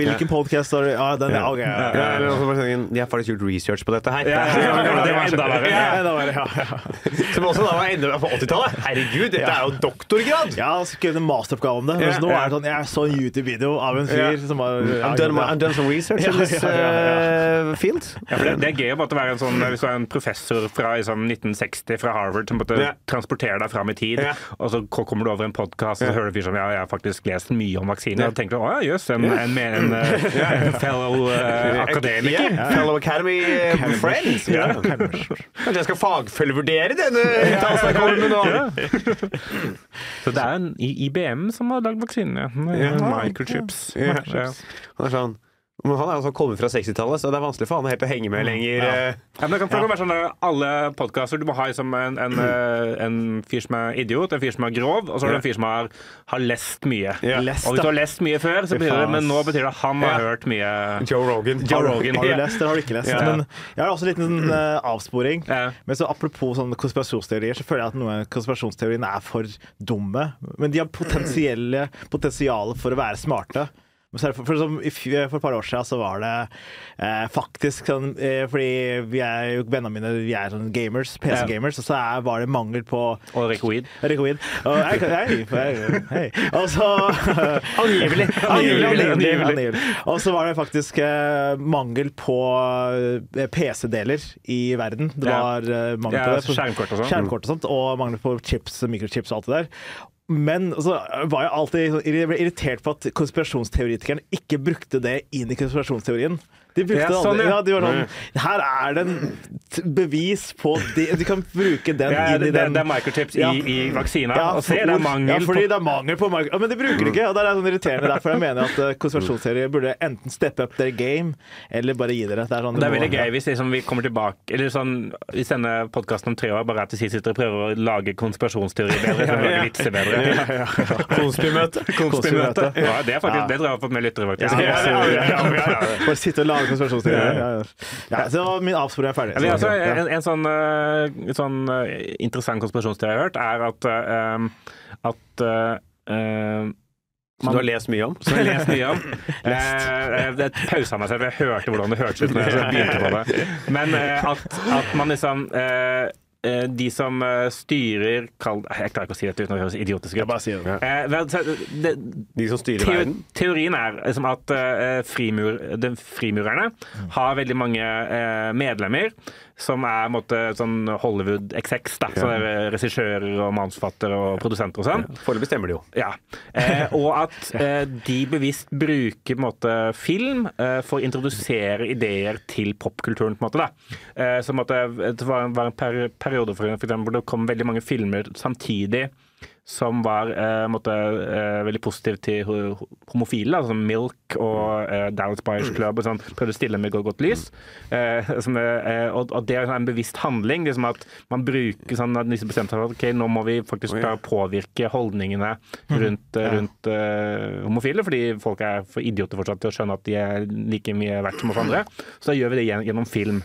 Hvilken podkast har du Ja, den er OK. Ja, Ja, ja, eller De har faktisk gjort research på dette her. Ja, ja, ja, det var enda verre. ja. Som også da var enda på 80-tallet. Herregud, dette er jo doktorgrad! Ja, skrev skrevet en masteroppgave om det. Ja, nå er det sånn, Jeg så en YouTube-video av en fyr Ja. som var I've done, my, I've done some research in Ja, this uh, field. Ja, for det, det er gøy å måtte være en sånn, hvis du er en professor fra liksom, 1960 fra Harvard som måtte Ja. transportere deg fram i tid, Ja. og så kommer du over en podkast og så hører du fyr som ja, jeg har faktisk lest mye om vaksiner. Ja. Og tenker du å ja, jøss, en, en, en, en, en fellow uh, akademiker. Yeah, Fellow Academy uh, friends. Kanskje jeg skal fagfølgevurdere denne uttalelsen jeg kommer med nå. Så det er en IBM som har lagd vaksinene. Ja. Microchips. Ja. Ja. Han er sånn men han er altså kommet fra 60-tallet, så det er vanskelig for han helt å henge med lenger. Ja. Ja, men det kan ja. være sånn at Alle podkaster du må ha liksom en, en, eh, en fyr som er idiot, en fyr som er grov, og så har du en fyr som har, har lest mye. Ja. Lest, og hvis du har lest mye før, så betyr det, men nå betyr det at han har hørt mye. Joe Rogan. Joe Rogan. Har du lest eller har du ikke lest? Ja. Men jeg har også en liten uh, avsporing. Ja. Men så Apropos sånne konspirasjonsteorier, så føler jeg at noen av konspirasjonsteoriene er for dumme. Men de har potensielle potensial for å være smarte. Det For, for, som for et par år siden så var det eh, faktisk sånn eh, Fordi vi er jo vennene mine vi er sånn gamers, PC-gamers, og så er, var det mangel på Og Recoid. Recoid. Og hei, hei, hei. Og så Angivelig. Angivelig. Og så var det faktisk eh, mangel på eh, PC-deler i verden. Det var eh, mangel Ja, på det. altså skjermkort og sånt. Skjermkort og sånt, og mangel på chips, mikrochips og alt det der. Men så var jeg alltid irritert på at konspirasjonsteoretikeren ikke brukte det inn i konspirasjonsteorien. De brukte Ja, sånn, aldri. ja. De var sånn Her er det en bevis på det. Du kan bruke den Ja, inn i den det er microchips Ja. i, i vaksina. ja, og se, det er mangel ja, fordi på det er mangel på. Ja, men de bruker det ikke, og det er sånn irriterende. Derfor jeg mener at eh, konspirasjonsteorier burde enten steppe up their game, eller bare gi dere. Det er, sånn det er veldig gøy hvis liksom vi kommer tilbake Eller sånn, Hvis denne podkasten om tre år bare er til sist sitter og prøver å lage konspirasjonsteorier bedre, så lage vitser bedre. Konspimøte. Konspimøte. Konspimøte. Ja, det er faktisk det tror jeg har fått med lyttere, faktisk. Ja, ja, ja, ja, ja, ja. Ja. Bare sitte og lage konspirasjonsteorier. Ja, ja. Ja, så min avsporing er ferdig. Ja, altså, en, en sånn, uh, sånn uh, interessant konspirasjonsteori jeg har hørt, er at, uh, at Som du har lest mye om. som jeg har lest mye om. Eh, jeg pausa meg selv, for jeg hørte hvordan det hørtes ut jeg. Men eh, at, at man liksom De som eh, styrer kall, Jeg klarer ikke å si dette uten å høres idiotisk ut. sier det. Eh, det, De som styrer Teo verden. teorien er liksom at eh, frimur, de frimurerne har veldig mange eh, medlemmer som er måtte, sånn Hollywood XX. da. Så det er regissører og manusforfattere og produsenter og sånn. Foreløpig stemmer det jo. Ja. Eh, og at eh, de bevisst bruker måtte, film eh, for å introdusere ideer til popkulturen. på en måte da. Eh, så Det var, var en per, periode for, for eksempel, det kom veldig mange filmer samtidig som var eh, måtte, eh, veldig positiv til ho- ho- homofile, altså Milk og eh, Dallas Buyers Club. og sånn, Prøvde å stille med godt, godt lys. Eh, som, eh, og, og det er en bevisst handling. liksom at Man bruker sånn at disse bestemte seg for at ok, nå må vi faktisk klare å påvirke holdningene rundt, eh, rundt homofile, fordi folk er for idioter fortsatt til å skjønne at de er like mye verdt som oss andre. Så da gjør vi det gjennom film.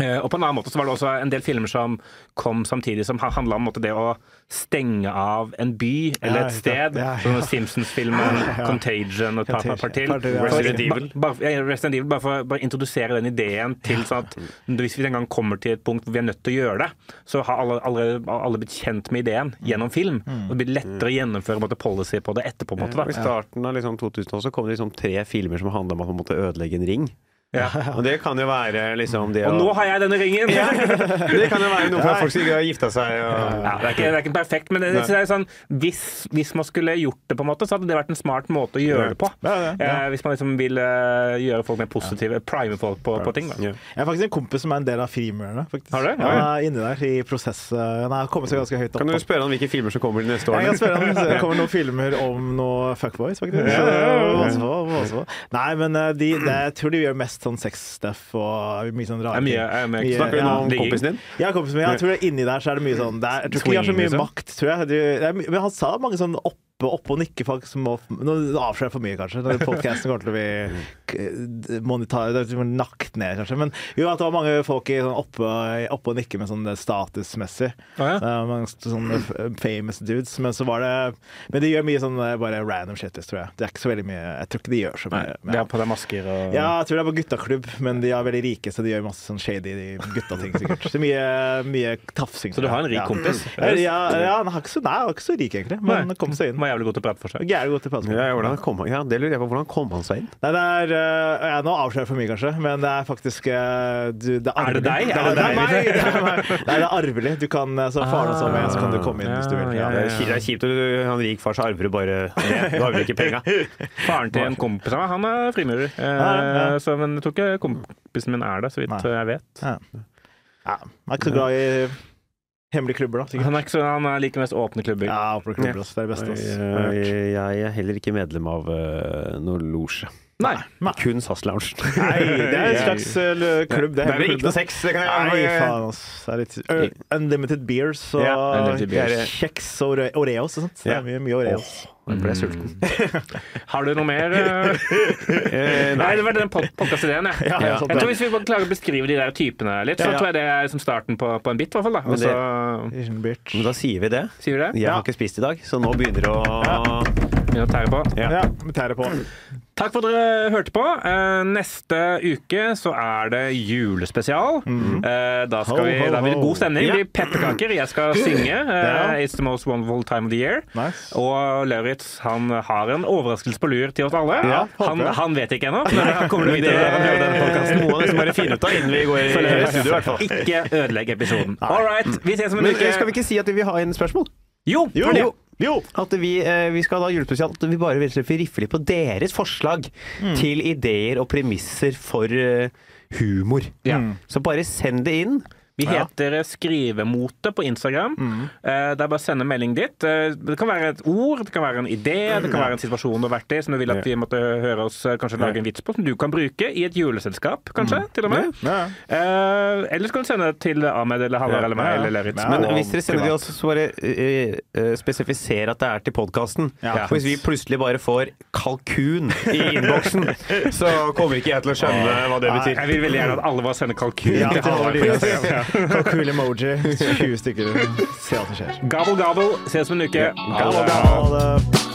Eh, Og på en annen måte så var det også en del filmer som kom samtidig, som handla om en måte, det å stenge av en by eller et sted. ja, ja. Sånn Simpsons-filmen, Contagion og et par, til. Ja. Resident Evil. Ja, bare for å introdusere den ideen til sånn at hvis vi en gang kommer til et punkt hvor vi er nødt til å gjøre det, så har alle, allerede alle blitt kjent med ideen gjennom film. Og det blir lettere å gjennomføre en måte, policy på det etterpå. En måte, I starten av liksom 2000 så kom det liksom tre filmer som handla om at man måtte ødelegge en ring. Ja. Og det kan jo være liksom det Og å nå har jeg denne ringen! Det kan jo være noe for at folk som ikke har gifta seg. Og... Ja, det, er ikke, det er ikke perfekt, men det, det er sånn, hvis, hvis man skulle gjort det, på en måte, så hadde det vært en smart måte å gjøre det på. Ja, ja, ja. Eh, hvis man liksom vil eh, gjøre folk mer positive, prime folk på, på ting. Da. Ja. Jeg har faktisk en kompis som er en del av Frimurerne. Har du? Ja, han er inni der i prosess. eh, Han har kommet seg ganske høyt opp. Kan du spørre han hvilke filmer som kommer de neste årene? Jeg kan spørre ham, så Det kommer noen filmer om noe fuckboys, faktisk. Så, pass på, pass på. Nei, men eh, de, det, jeg tror de gjør mest sånn sex-stuff og mye sånn rare er ting. er Snakker du nå om kompisen din? Ja, kompisen min. Jeg tror det inni der så er det mye sånn er, Jeg tror ikke de har så mye liksom. makt, tror jeg. Er, men han sa mange sånn oppe oppe og nikke folk som må Nå avslører jeg for mye, kanskje. Når podcasten kommer til å bli monetar, nakt ned, kanskje. Men jo, at det var mange folk i sånn oppe, oppe og nikke med sånn statusmessig. Ah, ja. Eh, mange sånne famous dudes. Men så var det Men de gjør mye sånn eh, bare random shitlist, tror jeg. Det er ikke så veldig mye Jeg tror ikke de gjør så Nei, mye. de har på deg masker og Ja, jeg tror det er på guttaklubb, men de er veldig rike, så de gjør masse sånn shady guttating, sikkert. Så mye, mye tafsing. Så du har en rik kompis? Ja, ja, ja, han er ikke så, nei, han er ikke så rik, egentlig, men han kom seg inn. Han var jævlig god til å prate for seg. Gæren god til prat. Ja, hvordan kom, ja, det lurer jeg på. Hvordan kom han seg inn? Nei, det er uh, jeg Nå avslører jeg for mye, kanskje, men det er faktisk uh, du, det er, Er det deg? Det Er er, det det er meg! Det er meg. Nei, det er arvelig. Du kan, eh, så faren hans var med, så kan du komme inn hvis du vil. Ja, Det ja, er kjipt- det er kjipt når du rik far, så arver du bare det. Du arver ikke penga. Faren til en kompis av meg, han er frimurer. Eh, Ja, ja. Så, men jeg tror ikke kompisen min er det, så vidt Nei. jeg vet. Ja. Ja, jeg er ikke så glad i hemmelige klubber, da. Han er, ikke så, han er like mest åpne klubber. Ja, åpne klubber, ass. Det er det beste. ass. Jeg, jeg er heller ikke medlem av uh, noe losje. Nei. Nei. Kun SAS Lounge. Nei, det er en slags eh, klubb. Det Det er hemmelig vel ikke noe sex? Det kan jeg Nei, faen, ass. Det er litt uh, Unlimited beers og Ja, unlimited beers. kjeks og Oreos og sånt. Det er mye, mye Oreos. Nå ble jeg sulten. Har du noe mer? eh? Nei, det var den pod podkast-ideen, jeg. Ja, ja, Jeg tror hvis vi bare klarer å beskrive de der typene litt, så Ja. tror jeg det er som starten på, på en bit, hvert fall. da. Også, Men det- da sier vi det. sier vi det. Jeg har ikke spist i dag, så nå begynner det å Begynner å tære på. Ja. Ja, vi tærer på. Takk for at dere hørte på. Eh, neste uke så er det julespesial. Eh, da, skal Ho, vi, ho, da blir det god stemning. Det Ja. blir pepperkaker. Jeg skal synge. Eh, It's the most wonderful time of the year. Nice. Og Lauritz han har en overraskelse på lur til oss alle. Ja, han, han vet ikke ennå. Han kommer til å vite må nesten bare finne ut av innen vi går i studio, i hvert fall. Ikke ødelegg episoden. All right, vi ses om en uke. skal vi ikke si at vi vil ha en spørsmål? Jo! Jo, Jo. Jo. At vi, eh, vi skal ha julespesial. At vi bare vil riffle litt på deres forslag til ideer og premisser for eh, humor. Ja. Så bare send det inn. Vi Ja. heter Skrivemote på Instagram. Eh, Det er bare å sende melding dit. Eh, Det kan være et ord, det kan være en idé, det kan være en situasjon du har vært i som du vil at vi måtte høre oss eh, kanskje lage en vits på, som du kan bruke i et juleselskap, kanskje, til og med. Ja. Eh, eller så kan du sende det til Ahmed eller Halvard Ja. eller meg eller Leritz. Ja. Men hvis dere sender det også, så bare eh, eh, spesifisere at det er til podkasten. Ja. For hvis vi plutselig bare får kalkun i innboksen, så kommer ikke jeg til å skjønne hva det betyr. Jeg vil veldig gjerne at alle bare sender kalkun Ja, til Halvard. Halvard Lillestrøm. Kalkul emoji. 20 stykker. Se hva som skjer. Gabel, gabel. Ses om en uke. Ha det.